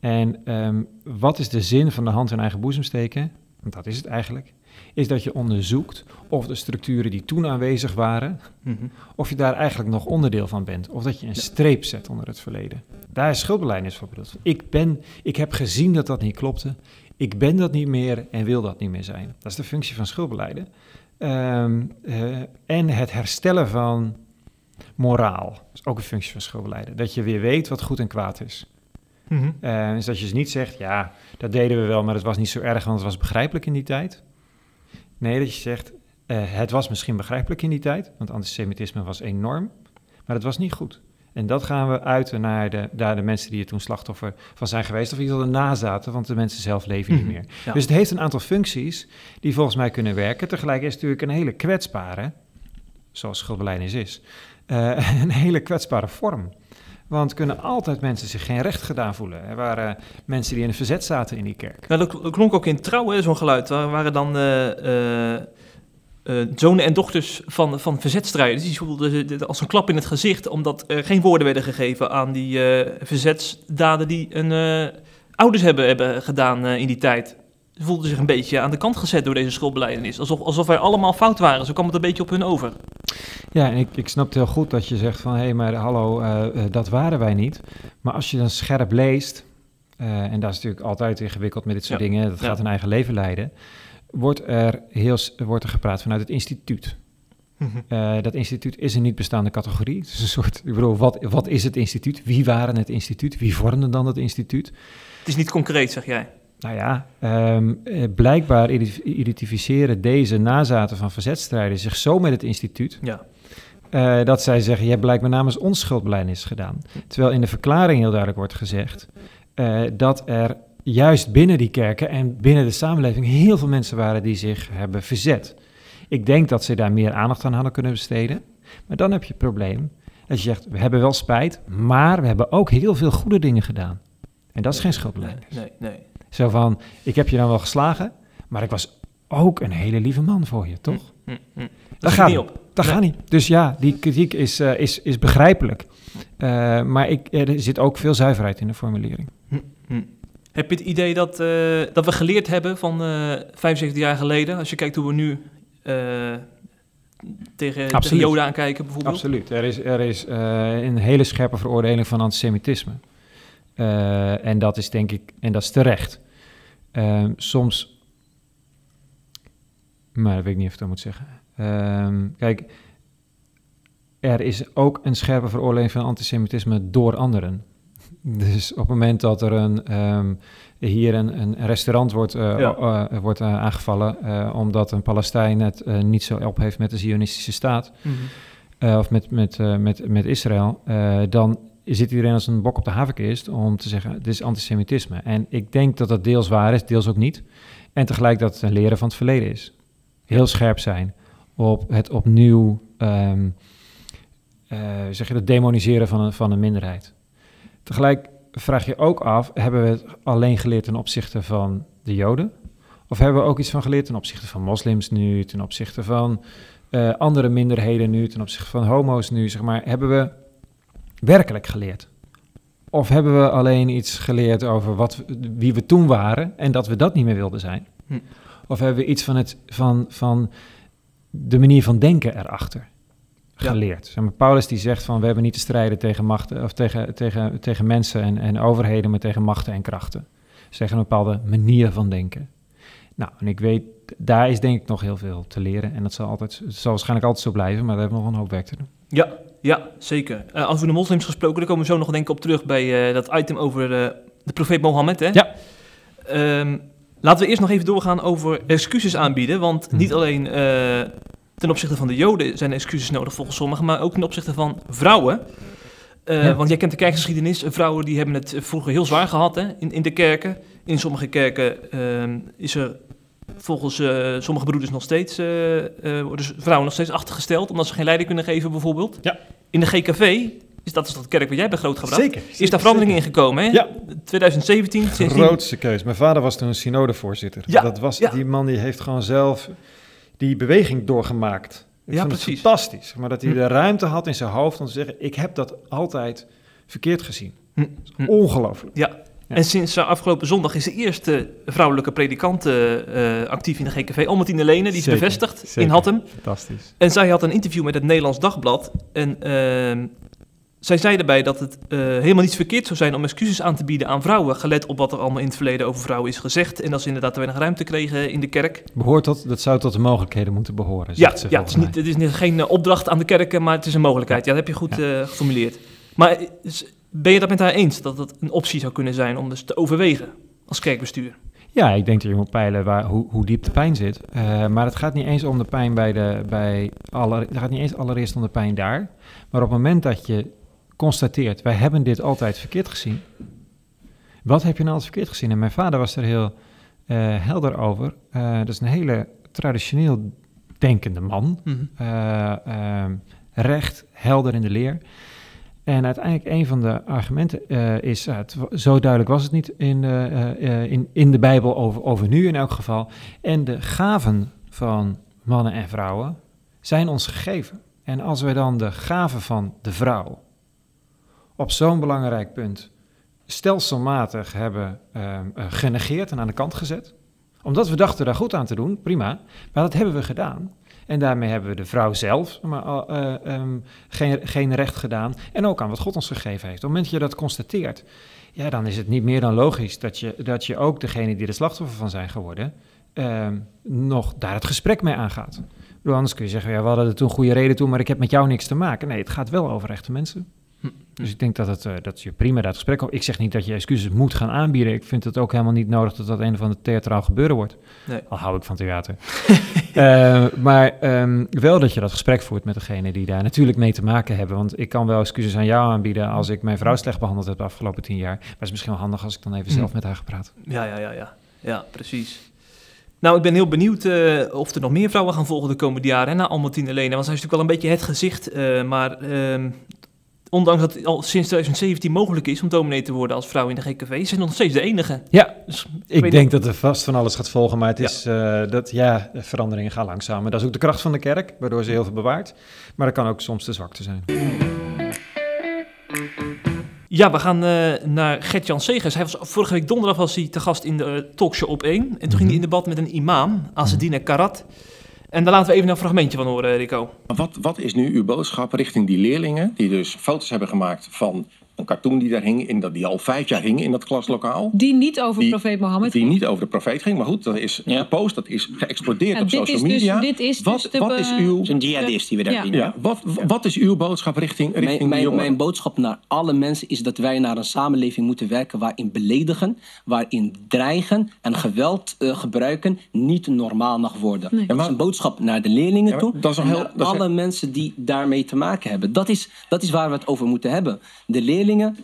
En um, wat is de zin van de hand in eigen boezem steken? Want dat is het eigenlijk. Is dat je onderzoekt of de structuren die toen aanwezig waren, mm -hmm. of je daar eigenlijk nog onderdeel van bent. Of dat je een streep zet onder het verleden. Daar is schuldbeleidnis voor bedoeld. Ik, ben, ik heb gezien dat dat niet klopte. Ik ben dat niet meer en wil dat niet meer zijn. Dat is de functie van schuldbeleiden. Um, uh, en het herstellen van moraal. Dat is ook een functie van schoolbeleiden. Dat je weer weet wat goed en kwaad is. Mm -hmm. uh, dus dat je dus niet zegt, ja, dat deden we wel, maar het was niet zo erg, want het was begrijpelijk in die tijd. Nee, dat je zegt, uh, het was misschien begrijpelijk in die tijd, want antisemitisme was enorm, maar het was niet goed. En dat gaan we uiten naar de, naar de mensen die er toen slachtoffer van zijn geweest. Of in ieder geval de nazaten, want de mensen zelf leven niet meer. Ja. Dus het heeft een aantal functies die volgens mij kunnen werken. Tegelijk is het natuurlijk een hele kwetsbare, zoals schuldbeleidnis is, uh, een hele kwetsbare vorm. Want kunnen altijd mensen zich geen recht gedaan voelen. Er waren mensen die in het verzet zaten in die kerk. Nou, dat klonk ook in trouw, zo'n geluid. Er waren dan... Uh, uh, uh, zonen en dochters van, van verzetstrijders. Die voelden als een klap in het gezicht, omdat er geen woorden werden gegeven aan die verzetsdaden die uh, ouders hebben, hebben gedaan in die tijd. Ze voelden zich een beetje aan de kant gezet door deze schoolbeleidenis. Alsof, alsof wij allemaal fout waren. Zo kwam het een beetje op hun over. Ja, en ik, ik snap heel goed dat je zegt van... hé, hey, maar hallo, dat waren wij niet. Maar als je dan scherp leest... en dat is natuurlijk altijd ingewikkeld met dit soort ja. dingen... dat gaat een eigen leven leiden wordt er, heel, wordt er gepraat vanuit het instituut. Uh, dat instituut is een niet bestaande categorie. Het is een soort, ik bedoel, wat, wat is het instituut? Wie waren het instituut? Wie vormden dan het instituut? Het is niet concreet, zeg jij. Nou ja, um, blijkbaar identificeren deze nazaten van verzetstrijders zich zo met het instituut... Ja. Uh, dat zij zeggen, je hebt blijkbaar namens ons schuldbeleidnis gedaan. Terwijl in de verklaring heel duidelijk wordt gezegd... Uh, dat er juist binnen die kerken en binnen de samenleving heel veel mensen waren die zich hebben verzet. Ik denk dat ze daar meer aandacht aan hadden kunnen besteden. Maar dan heb je het probleem Dat je zegt, we hebben wel spijt, maar we hebben ook heel veel goede dingen gedaan. En dat is geen schuldbeleid. Nee, nee, nee. Zo van, ik heb je dan wel geslagen, maar ik was ook een hele lieve man voor je, toch? Hm, hm. Dat Dat gaat niet op. Dat Nee. gaat niet. Dus ja, die kritiek is, eh, is, is begrijpelijk. Eh, maar ik, er zit ook veel zuiverheid in de formulering. Heb je het idee dat, eh, dat we geleerd hebben van eh 75 jaar geleden? Als je kijkt hoe we nu eh, tegen, tegen Absoluut. Joden aankijken bijvoorbeeld. Absoluut. Er is, er is eh, een hele scherpe veroordeling van antisemitisme. Eh, en dat is denk ik, en dat is terecht. Ehm, soms, maar dat weet ik niet of ik dat moet zeggen. Ehm, kijk, er is ook een scherpe veroordeling van antisemitisme door anderen. Dus op het moment dat er een, ehm, hier een, een restaurant wordt, eh, Ja. eh, wordt aangevallen, omdat een Palestijn het niet zo op heeft met de Zionistische staat, Mhm. of met, met, met, met Israël, dan zit iedereen als een bok op de havenkist om te zeggen, dit is antisemitisme. En ik denk dat dat deels waar is, deels ook niet. En tegelijk dat het een leren van het verleden is. Heel scherp zijn op het opnieuw, ehm, eh, zeg je, het demoniseren van een, van een minderheid. Tegelijk vraag je ook af, hebben we het alleen geleerd ten opzichte van de Joden? Of hebben we ook iets van geleerd ten opzichte van moslims nu, ten opzichte van eh, andere minderheden nu, ten opzichte van homo's nu, zeg maar, hebben we werkelijk geleerd? Of hebben we alleen iets geleerd over wat, wie we toen waren en dat we dat niet meer wilden zijn? Hm. Of hebben we iets van, het, van, van de manier van denken erachter Ja. geleerd? Zeg maar, Paulus die zegt van we hebben niet te strijden tegen machten of tegen, tegen, tegen mensen en, en overheden, maar tegen machten en krachten. Zeggen een bepaalde manier van denken. Nou, en ik weet, daar is denk ik nog heel veel te leren. En dat zal, altijd, zal waarschijnlijk altijd zo blijven, maar daar hebben we nog een hoop werk te doen. Ja, ja, zeker. Eh, als we de moslims gesproken, daar komen we zo nog denk ik op terug bij eh, dat item over eh, de profeet Mohammed. Hè? Ja. Ehm, laten we eerst nog even doorgaan over excuses aanbieden. Want Hm. niet alleen ten opzichte van de Joden zijn excuses nodig volgens sommigen, maar ook ten opzichte van vrouwen. Ja. Want jij kent de kerkgeschiedenis. Vrouwen die hebben het vroeger heel zwaar gehad hè, in, in de kerken. In sommige kerken ehm, is er volgens eh, sommige broeders nog steeds, eh, worden vrouwen nog steeds achtergesteld, omdat ze geen leiding kunnen geven bijvoorbeeld. Ja. In de GKV, is dat is dat kerk waar jij bent grootgebracht, Zeker. is daar verandering in gekomen hè? Ja. 2017, sindsdien. Grootste keus. Mijn vader was toen een synodevoorzitter. Ja, Dat was, ja. Die man die heeft gewoon zelf die beweging doorgemaakt. Ik Ja, vond precies. het fantastisch. Maar dat hij Hm. de ruimte had in zijn hoofd om te zeggen... ik heb dat altijd verkeerd gezien. Hm, hm. Ongelooflijk. Ja. Ja. En sinds eh, afgelopen zondag is de eerste vrouwelijke predikant eh, eh, actief in de GKV, Albertine Lene, die is Zeker, bevestigd in. Hattem. Fantastisch. En zij had een interview met het Nederlands Dagblad. En ehm, zij zei daarbij dat het helemaal niet verkeerd zou zijn om excuses aan te bieden aan vrouwen. Gelet op wat er allemaal in het verleden over vrouwen is gezegd. En dat ze inderdaad te weinig ruimte kregen in de kerk. Behoort tot, dat zou tot de mogelijkheden moeten behoren, Ja, ze ja het, is niet, het is geen opdracht aan de kerken, maar het is een mogelijkheid. Ja, dat heb je goed geformuleerd. Maar ben je dat met haar eens, dat dat een optie zou kunnen zijn om dus te overwegen als kerkbestuur? Ja, ik denk dat je moet peilen waar, hoe, hoe diep de pijn zit. Eh, maar het gaat niet eens om de pijn bij de. Bij alle, het gaat niet eens allereerst om de pijn daar. Maar op het moment dat je constateert, wij hebben dit altijd verkeerd gezien. Wat heb je nou altijd verkeerd gezien? En mijn vader was er heel eh, helder over. Eh, dat is een hele traditioneel denkende man. Eh, ehm, recht, helder in de leer. En uiteindelijk een van de argumenten eh, is, eh, zo duidelijk was het niet in, eh, in, in de Bijbel over, over nu in elk geval. En de gaven van mannen en vrouwen zijn ons gegeven. En als we dan de gaven van de vrouw op zo'n belangrijk punt stelselmatig hebben ehm, eh, genegeerd en aan de kant gezet, omdat we dachten daar goed aan te doen, prima, maar dat hebben we gedaan. En daarmee hebben we de vrouw zelf maar, eh, ehm, geen, geen recht gedaan. En ook aan wat God ons gegeven heeft. Op het moment dat je dat constateert, ja, dan is het niet meer dan logisch dat je, dat je ook degene die er slachtoffer van zijn geworden, ehm, nog daar het gesprek mee aangaat. Anders kun je zeggen, ja, we hadden er toen goede reden toe, maar ik heb met jou niks te maken. Nee, het gaat wel over echte mensen. Dus ik denk dat, het, eh, dat je prima dat gesprek... Ik zeg niet dat je excuses moet gaan aanbieden. Ik vind het ook helemaal niet nodig dat dat een of ander theatraal gebeuren wordt. Nee. Al hou ik van theater. Eh, maar ehm, wel dat je dat gesprek voert met degene die daar natuurlijk mee te maken hebben. Want ik kan wel excuses aan jou aanbieden als ik mijn vrouw slecht behandeld heb de afgelopen tien jaar. Maar het is misschien wel handig als ik dan even Hm. zelf met haar gepraat. Ja, ja, ja, ja. Ja, precies. Nou, ik ben heel benieuwd eh, of er nog meer vrouwen gaan volgen de komende jaren. hè, Na Albertine Lene, want zij is natuurlijk wel een beetje het gezicht. maar ehm, ondanks dat het al sinds 2017 mogelijk is om dominee te worden als vrouw in de GKV, zijn nog steeds de enige. Ja, Dus ik denk dat er vast van alles gaat volgen, maar het Ja. is eh, dat ja, de veranderingen gaan langzaam. Maar dat is ook de kracht van de kerk, waardoor ze heel veel bewaart. Maar dat kan ook soms de zwakte zijn. Ja, we gaan eh, naar Gert-Jan Segers. Hij was, vorige week donderdag was hij te gast in de eh, talkshow op 1. En toen ging hij in debat met een imam, Azedine Karat. En daar laten we even een fragmentje van horen, Rico. Wat, wat is nu uw boodschap richting die leerlingen die dus foto's hebben gemaakt van een cartoon die daar hing, in dat, die al vijf jaar hing in dat klaslokaal? Die niet over Die- profeet Mohammed Die niet over de profeet ging, maar goed, dat is gepost, dat is geëxplodeerd Ja, op social dus- media. dit is dus wat, de wat be- is uw, een jihadist die we daar Ja. zien. ja, wat, wat is uw boodschap richting, richting Mijn, mijn, boodschap naar alle mensen is dat wij naar een samenleving moeten werken waarin beledigen, waarin dreigen en geweld eh, gebruiken niet normaal mag worden. Nee. Dat is een boodschap naar de leerlingen Ja, toe dat is heel- naar dat is- alle mensen die daarmee te maken hebben. Dat is, dat is waar we het over moeten hebben. De leerlingen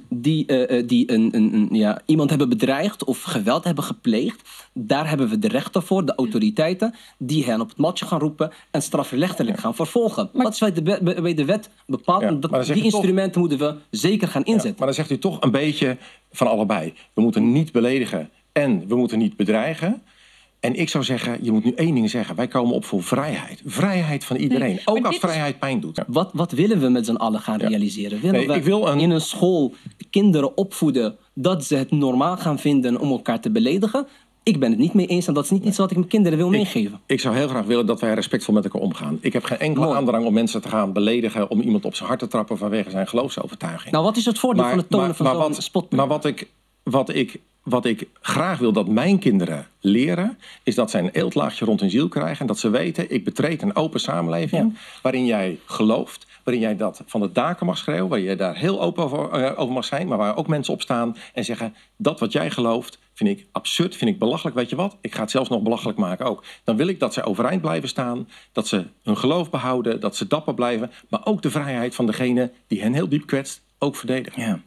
die, eh, die een, een, een, ja, iemand hebben bedreigd of geweld hebben gepleegd, daar hebben we de rechter voor, de autoriteiten, die hen op het matje gaan roepen en strafrechtelijk gaan vervolgen. dat is bij de, wet- bij de wet bepaald. Ja, maar dat, die toch- instrumenten moeten we zeker gaan Ja, inzetten. maar dan zegt u toch een beetje van allebei. We moeten niet beledigen en we moeten niet bedreigen. En ik zou zeggen, je moet nu één ding zeggen. Wij komen op voor vrijheid. Vrijheid van iedereen. Nee, ook als dit vrijheid pijn doet. Wat, wat willen we met z'n allen gaan Ja. realiseren? Willen Nee, we ik wil een- in een school kinderen opvoeden dat ze het normaal gaan vinden om elkaar te beledigen? Ik ben het niet mee eens en dat is niet iets wat ik mijn kinderen wil meegeven. Ik zou heel graag willen dat wij respectvol met elkaar omgaan. Ik heb geen enkele Mooi. aandrang om mensen te gaan beledigen... om iemand op zijn hart te trappen vanwege zijn geloofsovertuiging. Nou, wat is het voordeel van het tonen van zo'n spotpunt? maar wat ik, wat, ik, wat ik graag wil dat mijn kinderen leren... is dat zij een eeltlaagje rond hun ziel krijgen... en dat ze weten, ik betreed een open samenleving... waarin jij gelooft, waarin jij dat van de daken mag schreeuwen... waar jij daar heel open over, eh, over mag zijn... maar waar ook mensen op staan en zeggen... dat wat jij gelooft vind ik absurd, vind ik belachelijk. Weet je wat? Ik ga het zelfs nog belachelijk maken ook. Dan wil ik dat zij overeind blijven staan... dat ze hun geloof behouden, dat ze dapper blijven... maar ook de vrijheid van degene die hen heel diep kwetst... ook verdedigen. Ja.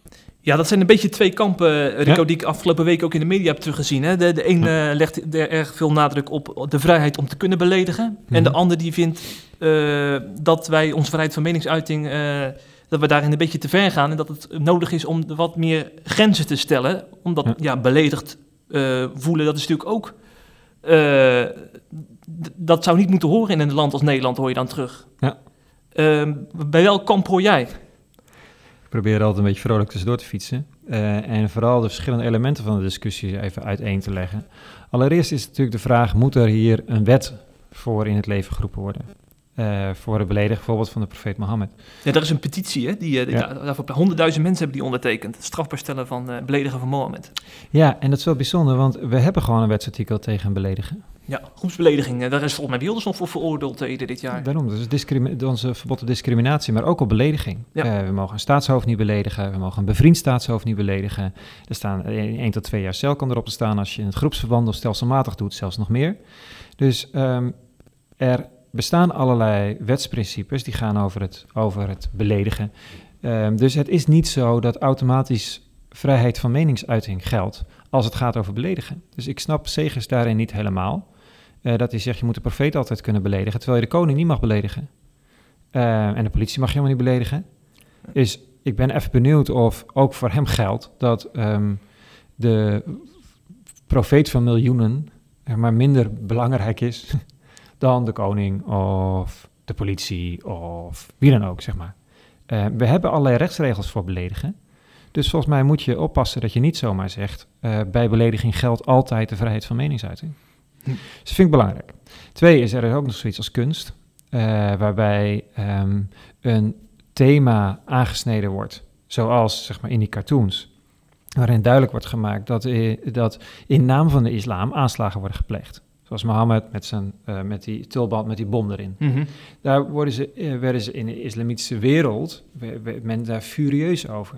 Ja, dat zijn een beetje twee kampen, Rico, Ja. die ik afgelopen week ook in de media heb teruggezien. Hè. De, de een eh, legt er erg veel nadruk op de vrijheid om te kunnen beledigen. En de Mhm. ander die vindt eh, dat wij onze vrijheid van meningsuiting, eh, dat we daarin een beetje te ver gaan. En dat het nodig is om wat meer grenzen te stellen. Omdat, ja, Ja. beledigd eh, voelen, dat is natuurlijk ook... eh, dat zou niet moeten horen in een land als Nederland, hoor je dan terug. Ja. Ehm, bij welk kamp hoor jij? Probeer er altijd een beetje vrolijk tussendoor te fietsen. Eh, en vooral de verschillende elementen van de discussie even uiteen te leggen. Allereerst is natuurlijk de vraag, moet er hier een wet voor in het leven geroepen worden? Eh, voor het beledigen bijvoorbeeld van de profeet Mohammed. Ja, er is een petitie, hè? Die, die- Ja. daarvoor honderdduizend mensen hebben die ondertekend. Het strafbaar stellen van beledigen van Mohammed. Ja, en dat is wel bijzonder, want we hebben gewoon een wetsartikel tegen beledigen. Ja, groepsbelediging. eh, Daar is volgens mij Wilders nog voor veroordeeld eh, eerder dit jaar. Daarom, dat is onze verbod op discriminatie, maar ook op belediging. Ja. Eh, we mogen een staatshoofd niet beledigen, we mogen een bevriend staatshoofd niet beledigen. Er staan 1 tot 2 jaar cel kan erop te staan als je in het groepsverband of stelselmatig doet, zelfs nog meer. Dus ehm, er bestaan allerlei wetsprincipes die gaan over het, over het beledigen. Ehm, dus het is niet zo dat automatisch vrijheid van meningsuiting geldt als het gaat over beledigen. Dus ik snap Segers daarin niet helemaal. Eh, dat hij zegt, je moet de profeet altijd kunnen beledigen, terwijl je de koning niet mag beledigen. Eh, en de politie mag je helemaal niet beledigen. Dus ik ben even benieuwd of ook voor hem geldt dat ehm, de profeet van miljoenen er maar minder belangrijk is dan de koning of de politie of wie dan ook, zeg maar. Eh, we hebben allerlei rechtsregels voor beledigen. Dus volgens mij moet je oppassen dat je niet zomaar zegt... eh, bij belediging geldt altijd de vrijheid van meningsuiting. Hm. Dus dat vind ik belangrijk. Twee is er is ook nog zoiets als kunst... eh, waarbij ehm, een thema aangesneden wordt... zoals zeg maar in die cartoons... waarin duidelijk wordt gemaakt dat, eh, dat in naam van de islam aanslagen worden gepleegd. Zoals Mohammed met, zijn, eh, met die tulband met die bom erin. Mhm. Daar worden ze, werden ze in de islamitische wereld, we- we- men daar furieus over.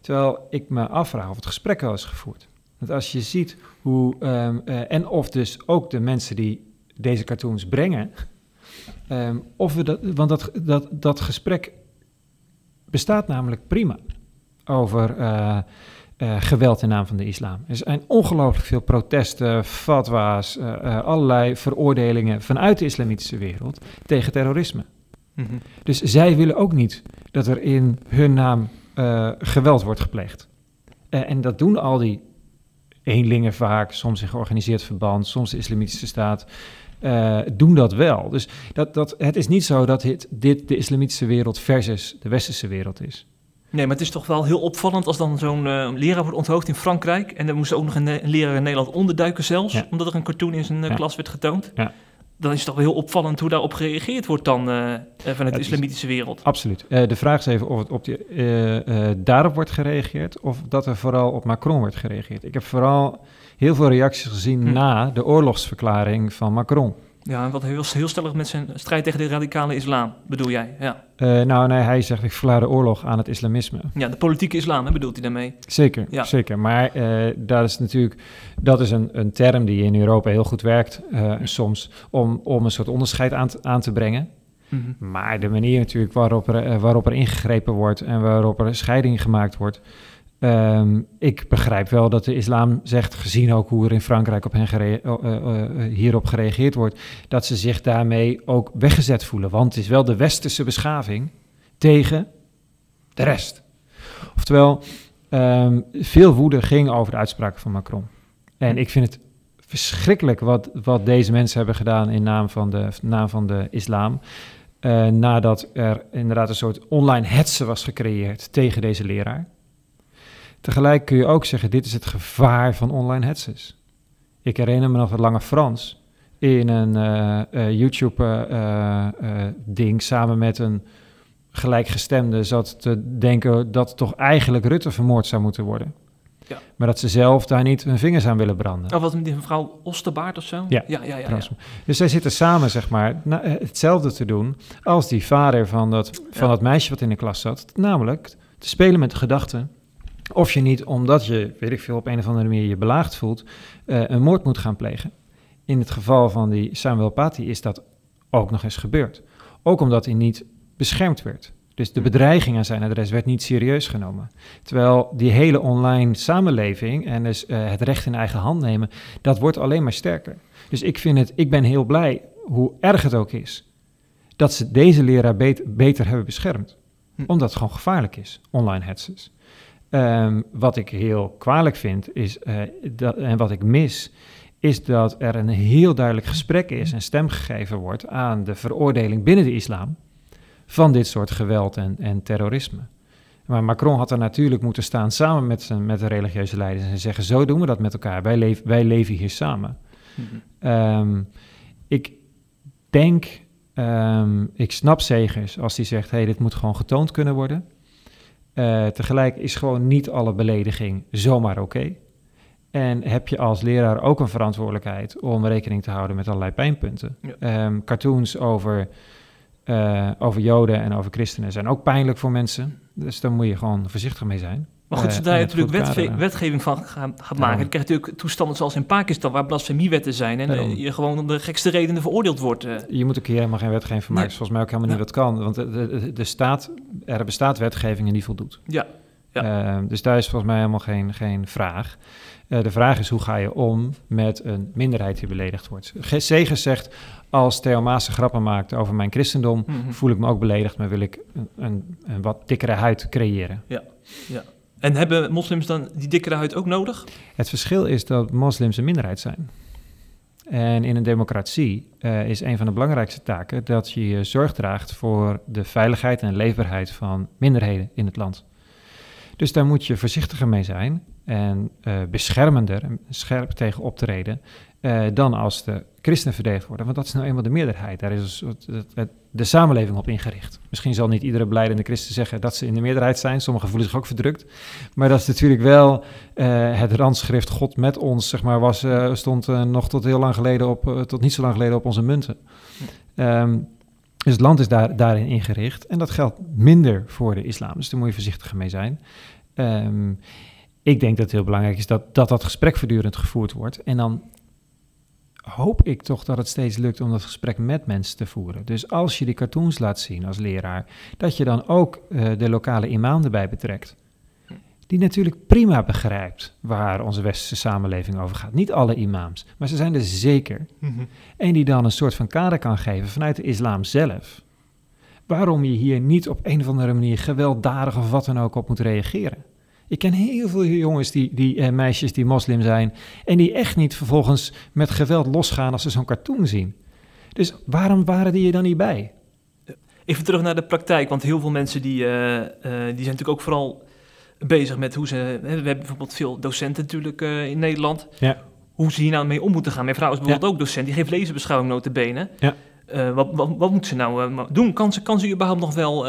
Terwijl ik me afvraag of het gesprek wel is gevoerd. Want als je ziet hoe, ehm, eh, en of dus ook de mensen die deze cartoons brengen, ehm, of we dat, want dat, dat, dat gesprek bestaat namelijk prima over eh, eh, geweld in naam van de islam. Er zijn ongelooflijk veel protesten, fatwa's, allerlei veroordelingen vanuit de islamitische wereld tegen terrorisme. Mhm. Dus zij willen ook niet dat er in hun naam geweld wordt gepleegd. En dat doen al die eenlingen vaak, soms in georganiseerd verband, soms de islamitische staat, eh, doen dat wel. Dus dat, dat, het is niet zo dat dit, dit de islamitische wereld versus de westerse wereld is. Nee, maar het is toch wel heel opvallend als dan zo'n eh, leraar wordt onthoofd in Frankrijk. En dan moest ook nog een, een leraar in Nederland onderduiken zelfs, Ja. omdat er een cartoon in zijn eh, Ja. klas werd getoond. Ja. Dan is het toch wel heel opvallend hoe daarop gereageerd wordt dan eh, vanuit de is- islamitische wereld. Absoluut. Eh, de vraag is even of het op die, daarop wordt gereageerd of dat er vooral op Macron wordt gereageerd. Ik heb vooral heel veel reacties gezien Hm. na de oorlogsverklaring van Macron. Ja, en wat heel, heel stellig met zijn strijd tegen de radicale islam, bedoel jij? Ja, Eh, nou, nee, hij zegt ik verklaar de oorlog aan het islamisme. ja de politieke islam, hè, bedoelt hij daarmee? Zeker, Ja. zeker. Maar eh, dat is natuurlijk dat is een, een term die in Europa heel goed werkt eh, soms om, om een soort onderscheid aan te, aan te brengen. Mhm. Maar de manier natuurlijk waarop er, waarop er ingegrepen wordt en waarop er scheiding gemaakt wordt. Ehm, ik begrijp wel dat de islam zegt, gezien ook hoe er in Frankrijk op hen eh, eh, eh, hierop gereageerd wordt, dat ze zich daarmee ook weggezet voelen. Want het is wel de westerse beschaving tegen de rest. Oftewel, ehm, veel woede ging over de uitspraken van Macron. En ik vind het verschrikkelijk wat, wat deze mensen hebben gedaan in naam van de, naam van de islam. Nadat er inderdaad een soort online hetsen was gecreëerd tegen deze leraar. Tegelijk kun je ook zeggen, dit is het gevaar van online hetzes. Ik herinner me nog het Lange Frans in een eh, YouTube-ding samen met een gelijkgestemde zat te denken dat toch eigenlijk Rutte vermoord zou moeten worden. Ja. Maar dat ze zelf daar niet hun vingers aan willen branden. Of wat met die mevrouw Osterbaard of zo? Ja, ja, ja. ja, ja. Trouwens. Dus zij zitten samen, zeg maar, na- eh, hetzelfde te doen als die vader van dat, van dat meisje wat in de klas zat. Namelijk te spelen met de gedachte of je niet, omdat je, weet ik veel, op een of andere manier je belaagd voelt, eh, een moord moet gaan plegen. In het geval van die Samuel Paty is dat ook nog eens gebeurd. Ook omdat hij niet beschermd werd. Dus de bedreiging aan zijn adres werd niet serieus genomen. Terwijl die hele online samenleving en dus eh, het recht in eigen hand nemen, dat wordt alleen maar sterker. Dus ik vind het, ik ben heel blij, hoe erg het ook is, dat ze deze leraar bet- beter hebben beschermd. Hm. Omdat het gewoon gevaarlijk is, online hetzes. Ehm, wat ik heel kwalijk vind, is, eh, dat, en wat ik mis, is dat er een heel duidelijk gesprek is en stem gegeven wordt aan de veroordeling binnen de islam van dit soort geweld en, en terrorisme. Maar Macron had er natuurlijk moeten staan samen met, zijn, met de religieuze leiders en zeggen: Zo doen we dat met elkaar. Wij, leef, wij leven hier samen. Mhm. Ehm, ik denk, ehm, ik snap Segers als hij zegt: hey, dit moet gewoon getoond kunnen worden. Eh, tegelijk is gewoon niet alle belediging zomaar oké. En heb je als leraar ook een verantwoordelijkheid om rekening te houden met allerlei pijnpunten. Ja. Ehm, cartoons over, eh, over Joden en over christenen zijn ook pijnlijk voor mensen. Dus daar moet je gewoon voorzichtig mee zijn. Maar goed, Eh, zodra je natuurlijk wetge- wetgeving van gaat, gaat maken, dan krijg je natuurlijk toestanden zoals in Pakistan, waar blasfemiewetten zijn en eh, Daarom. je gewoon om de gekste redenen veroordeeld wordt. eh. Je moet ook hier helemaal geen wetgeving van maken. Nee. is volgens mij ook helemaal niet Ja. wat kan. Want de, de, de staat, er bestaat wetgeving en die voldoet. Ja, ja. Eh, dus daar is volgens mij helemaal geen, geen vraag. De vraag is hoe ga je om met een minderheid die beledigd wordt. Ge- Segers zegt, als Theo grappen maakt over mijn christendom... Mhm. voel ik me ook beledigd, maar wil ik een, een, een wat dikkere huid creëren. En hebben moslims dan die dikkere huid ook nodig? Het verschil is dat moslims een minderheid zijn. En in een democratie eh, is een van de belangrijkste taken dat je je zorg draagt voor de veiligheid en leefbaarheid van minderheden in het land. Dus daar moet je voorzichtiger mee zijn en eh, beschermender en scherp tegen optreden eh, dan als de christenen verdedigd worden. Want dat is nou eenmaal de meerderheid. Daar is de samenleving op ingericht. Misschien zal niet iedere beleidende christen zeggen dat ze in de meerderheid zijn. Sommigen voelen zich ook verdrukt. Maar dat is natuurlijk wel eh, het randschrift God met ons, zeg maar, was, eh, stond eh, nog tot heel lang geleden op, tot niet zo lang geleden op onze munten. Ehm, dus het land is daar, daarin ingericht. En dat geldt minder voor de islam. Dus daar moet je voorzichtiger mee zijn. Ehm, ik denk dat het heel belangrijk is dat, dat dat gesprek voortdurend gevoerd wordt. En dan hoop ik toch dat het steeds lukt om dat gesprek met mensen te voeren. Dus als je die cartoons laat zien als leraar, dat je dan ook eh, de lokale imam erbij betrekt. Die natuurlijk prima begrijpt waar onze westerse samenleving over gaat. Niet alle imams, maar ze zijn er zeker. En die dan een soort van kader kan geven vanuit de islam zelf. waarom je hier niet op een of andere manier gewelddadig of wat dan ook op moet reageren. Ik ken heel veel jongens, die, die eh, meisjes die moslim zijn, en die echt niet vervolgens met geweld losgaan als ze zo'n cartoon zien. Dus waarom waren die er dan niet bij? Even terug naar de praktijk, want heel veel mensen die, eh, eh, die zijn natuurlijk ook vooral bezig met hoe ze... hè, we hebben bijvoorbeeld veel docenten natuurlijk in Nederland. Ja. Hoe ze hier nou mee om moeten gaan. Mijn vrouw is bijvoorbeeld ook docent, die geeft lezenbeschouwing notabene. Ja. Wat, wat, wat moet ze nou doen? Kan ze, kan ze überhaupt nog wel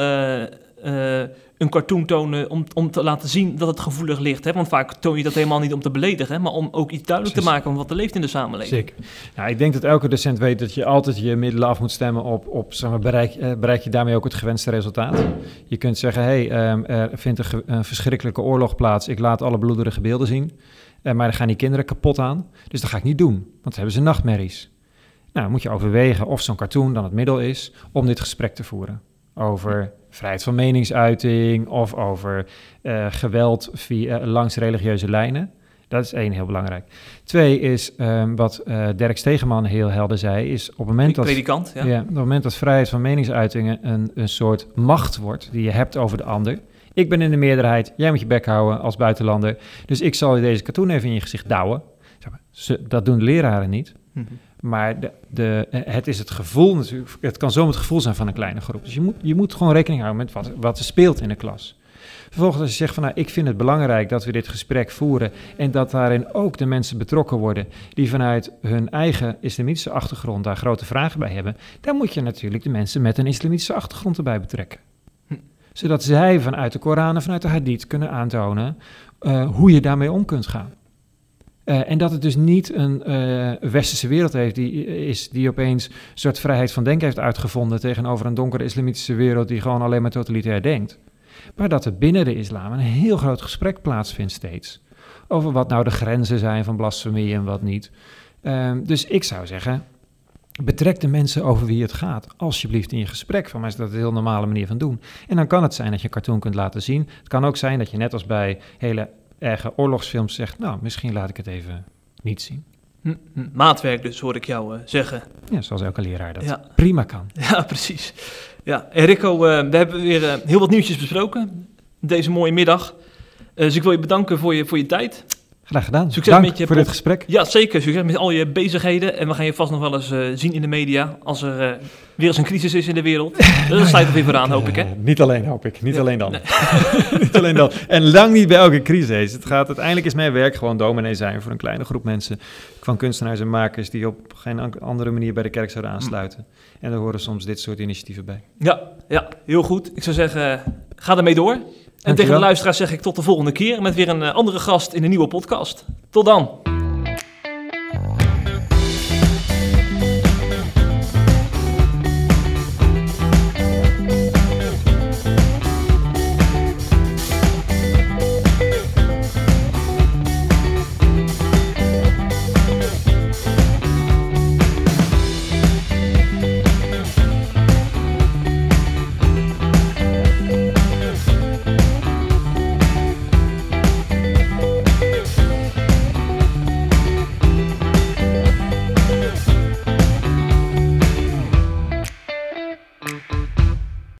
een cartoon tonen om, om te laten zien dat het gevoelig ligt? Hè? Want vaak toon je dat helemaal niet om te beledigen, maar om ook iets duidelijk te maken van wat er leeft in de samenleving. Zeker. Nou, ik denk dat elke docent weet dat je altijd je middelen af moet stemmen op, op zeg maar, bereik, eh, bereik je daarmee ook het gewenste resultaat. Je kunt zeggen, hé, hey, ehm, er vindt een, verschrikkelijke oorlog plaats, ik laat alle bloederige beelden zien, Eh, maar dan gaan die kinderen kapot aan, dus dat ga ik niet doen, want dan hebben ze nachtmerries. Nou, dan moet je overwegen of zo'n cartoon dan het middel is om dit gesprek te voeren. Over vrijheid van meningsuiting of over eh, geweld via, langs religieuze lijnen. Dat is één heel belangrijk. Twee is ehm, wat eh Dirk Stegeman heel helder zei, is op het moment dat, Predikant, ja. ja. op het moment dat vrijheid van meningsuitingen een, een soort macht wordt die je hebt over de ander. Ik ben in de meerderheid, jij moet je bek houden als buitenlander. Dus ik zal je deze cartoon even in je gezicht douwen. Zeg maar, ze, dat doen de leraren niet. Mhm. Maar de, de, het is het gevoel natuurlijk. Het kan zomaar het gevoel zijn van een kleine groep. Dus je moet, je moet gewoon rekening houden met wat, wat er speelt in de klas. Vervolgens als je zegt van nou, ik vind het belangrijk dat we dit gesprek voeren en dat daarin ook de mensen betrokken worden die vanuit hun eigen islamitische achtergrond daar grote vragen bij hebben, dan moet je natuurlijk de mensen met een islamitische achtergrond erbij betrekken. Hm. Zodat zij vanuit de Koran en vanuit de hadith kunnen aantonen eh, hoe je daarmee om kunt gaan. Eh, en dat het dus niet een eh, westerse wereld heeft die, is die opeens een soort vrijheid van denken heeft uitgevonden tegenover een donkere islamitische wereld die gewoon alleen maar totalitair denkt. Maar dat er binnen de islam een heel groot gesprek plaatsvindt steeds. Over wat nou de grenzen zijn van blasfemie en wat niet. Ehm, dus ik zou zeggen, betrek de mensen over wie het gaat, alsjeblieft in je gesprek. Van mij is dat een heel normale manier van doen. En dan kan het zijn dat je een cartoon kunt laten zien. Het kan ook zijn dat je net als bij hele erge oorlogsfilms zegt, nou, misschien laat ik het even niet zien. Hm, hm. Maatwerk dus, hoor ik jou eh, zeggen. Ja, zoals elke leraar dat Ja. prima kan. Ja, precies. Ja, en Rico, eh, we hebben weer eh, heel wat nieuwtjes besproken deze mooie middag. Dus ik wil je bedanken voor je, voor je tijd. Graag gedaan. Succes Dank met je voor dit gesprek. Ja, zeker. Succes met al je bezigheden. En we gaan je vast nog wel eens eh, zien in de media als er eh, weer eens een crisis is in de wereld. Sta je er weer vooraan, hoop ik, hè? Eh, niet alleen, hoop ik. Niet Ja, alleen dan. niet alleen dan. En lang niet bij elke crisis. Het gaat uiteindelijk is mijn werk gewoon dominee zijn voor een kleine groep mensen. Van kunstenaars en makers die op geen an- andere manier bij de kerk zouden aansluiten. En daar horen soms dit soort initiatieven bij. Ja, ja, heel goed. Ik zou zeggen, ga ermee door. En tegen de luisteraars zeg ik tot de volgende keer met weer een eh, andere gast in een nieuwe podcast. Tot dan.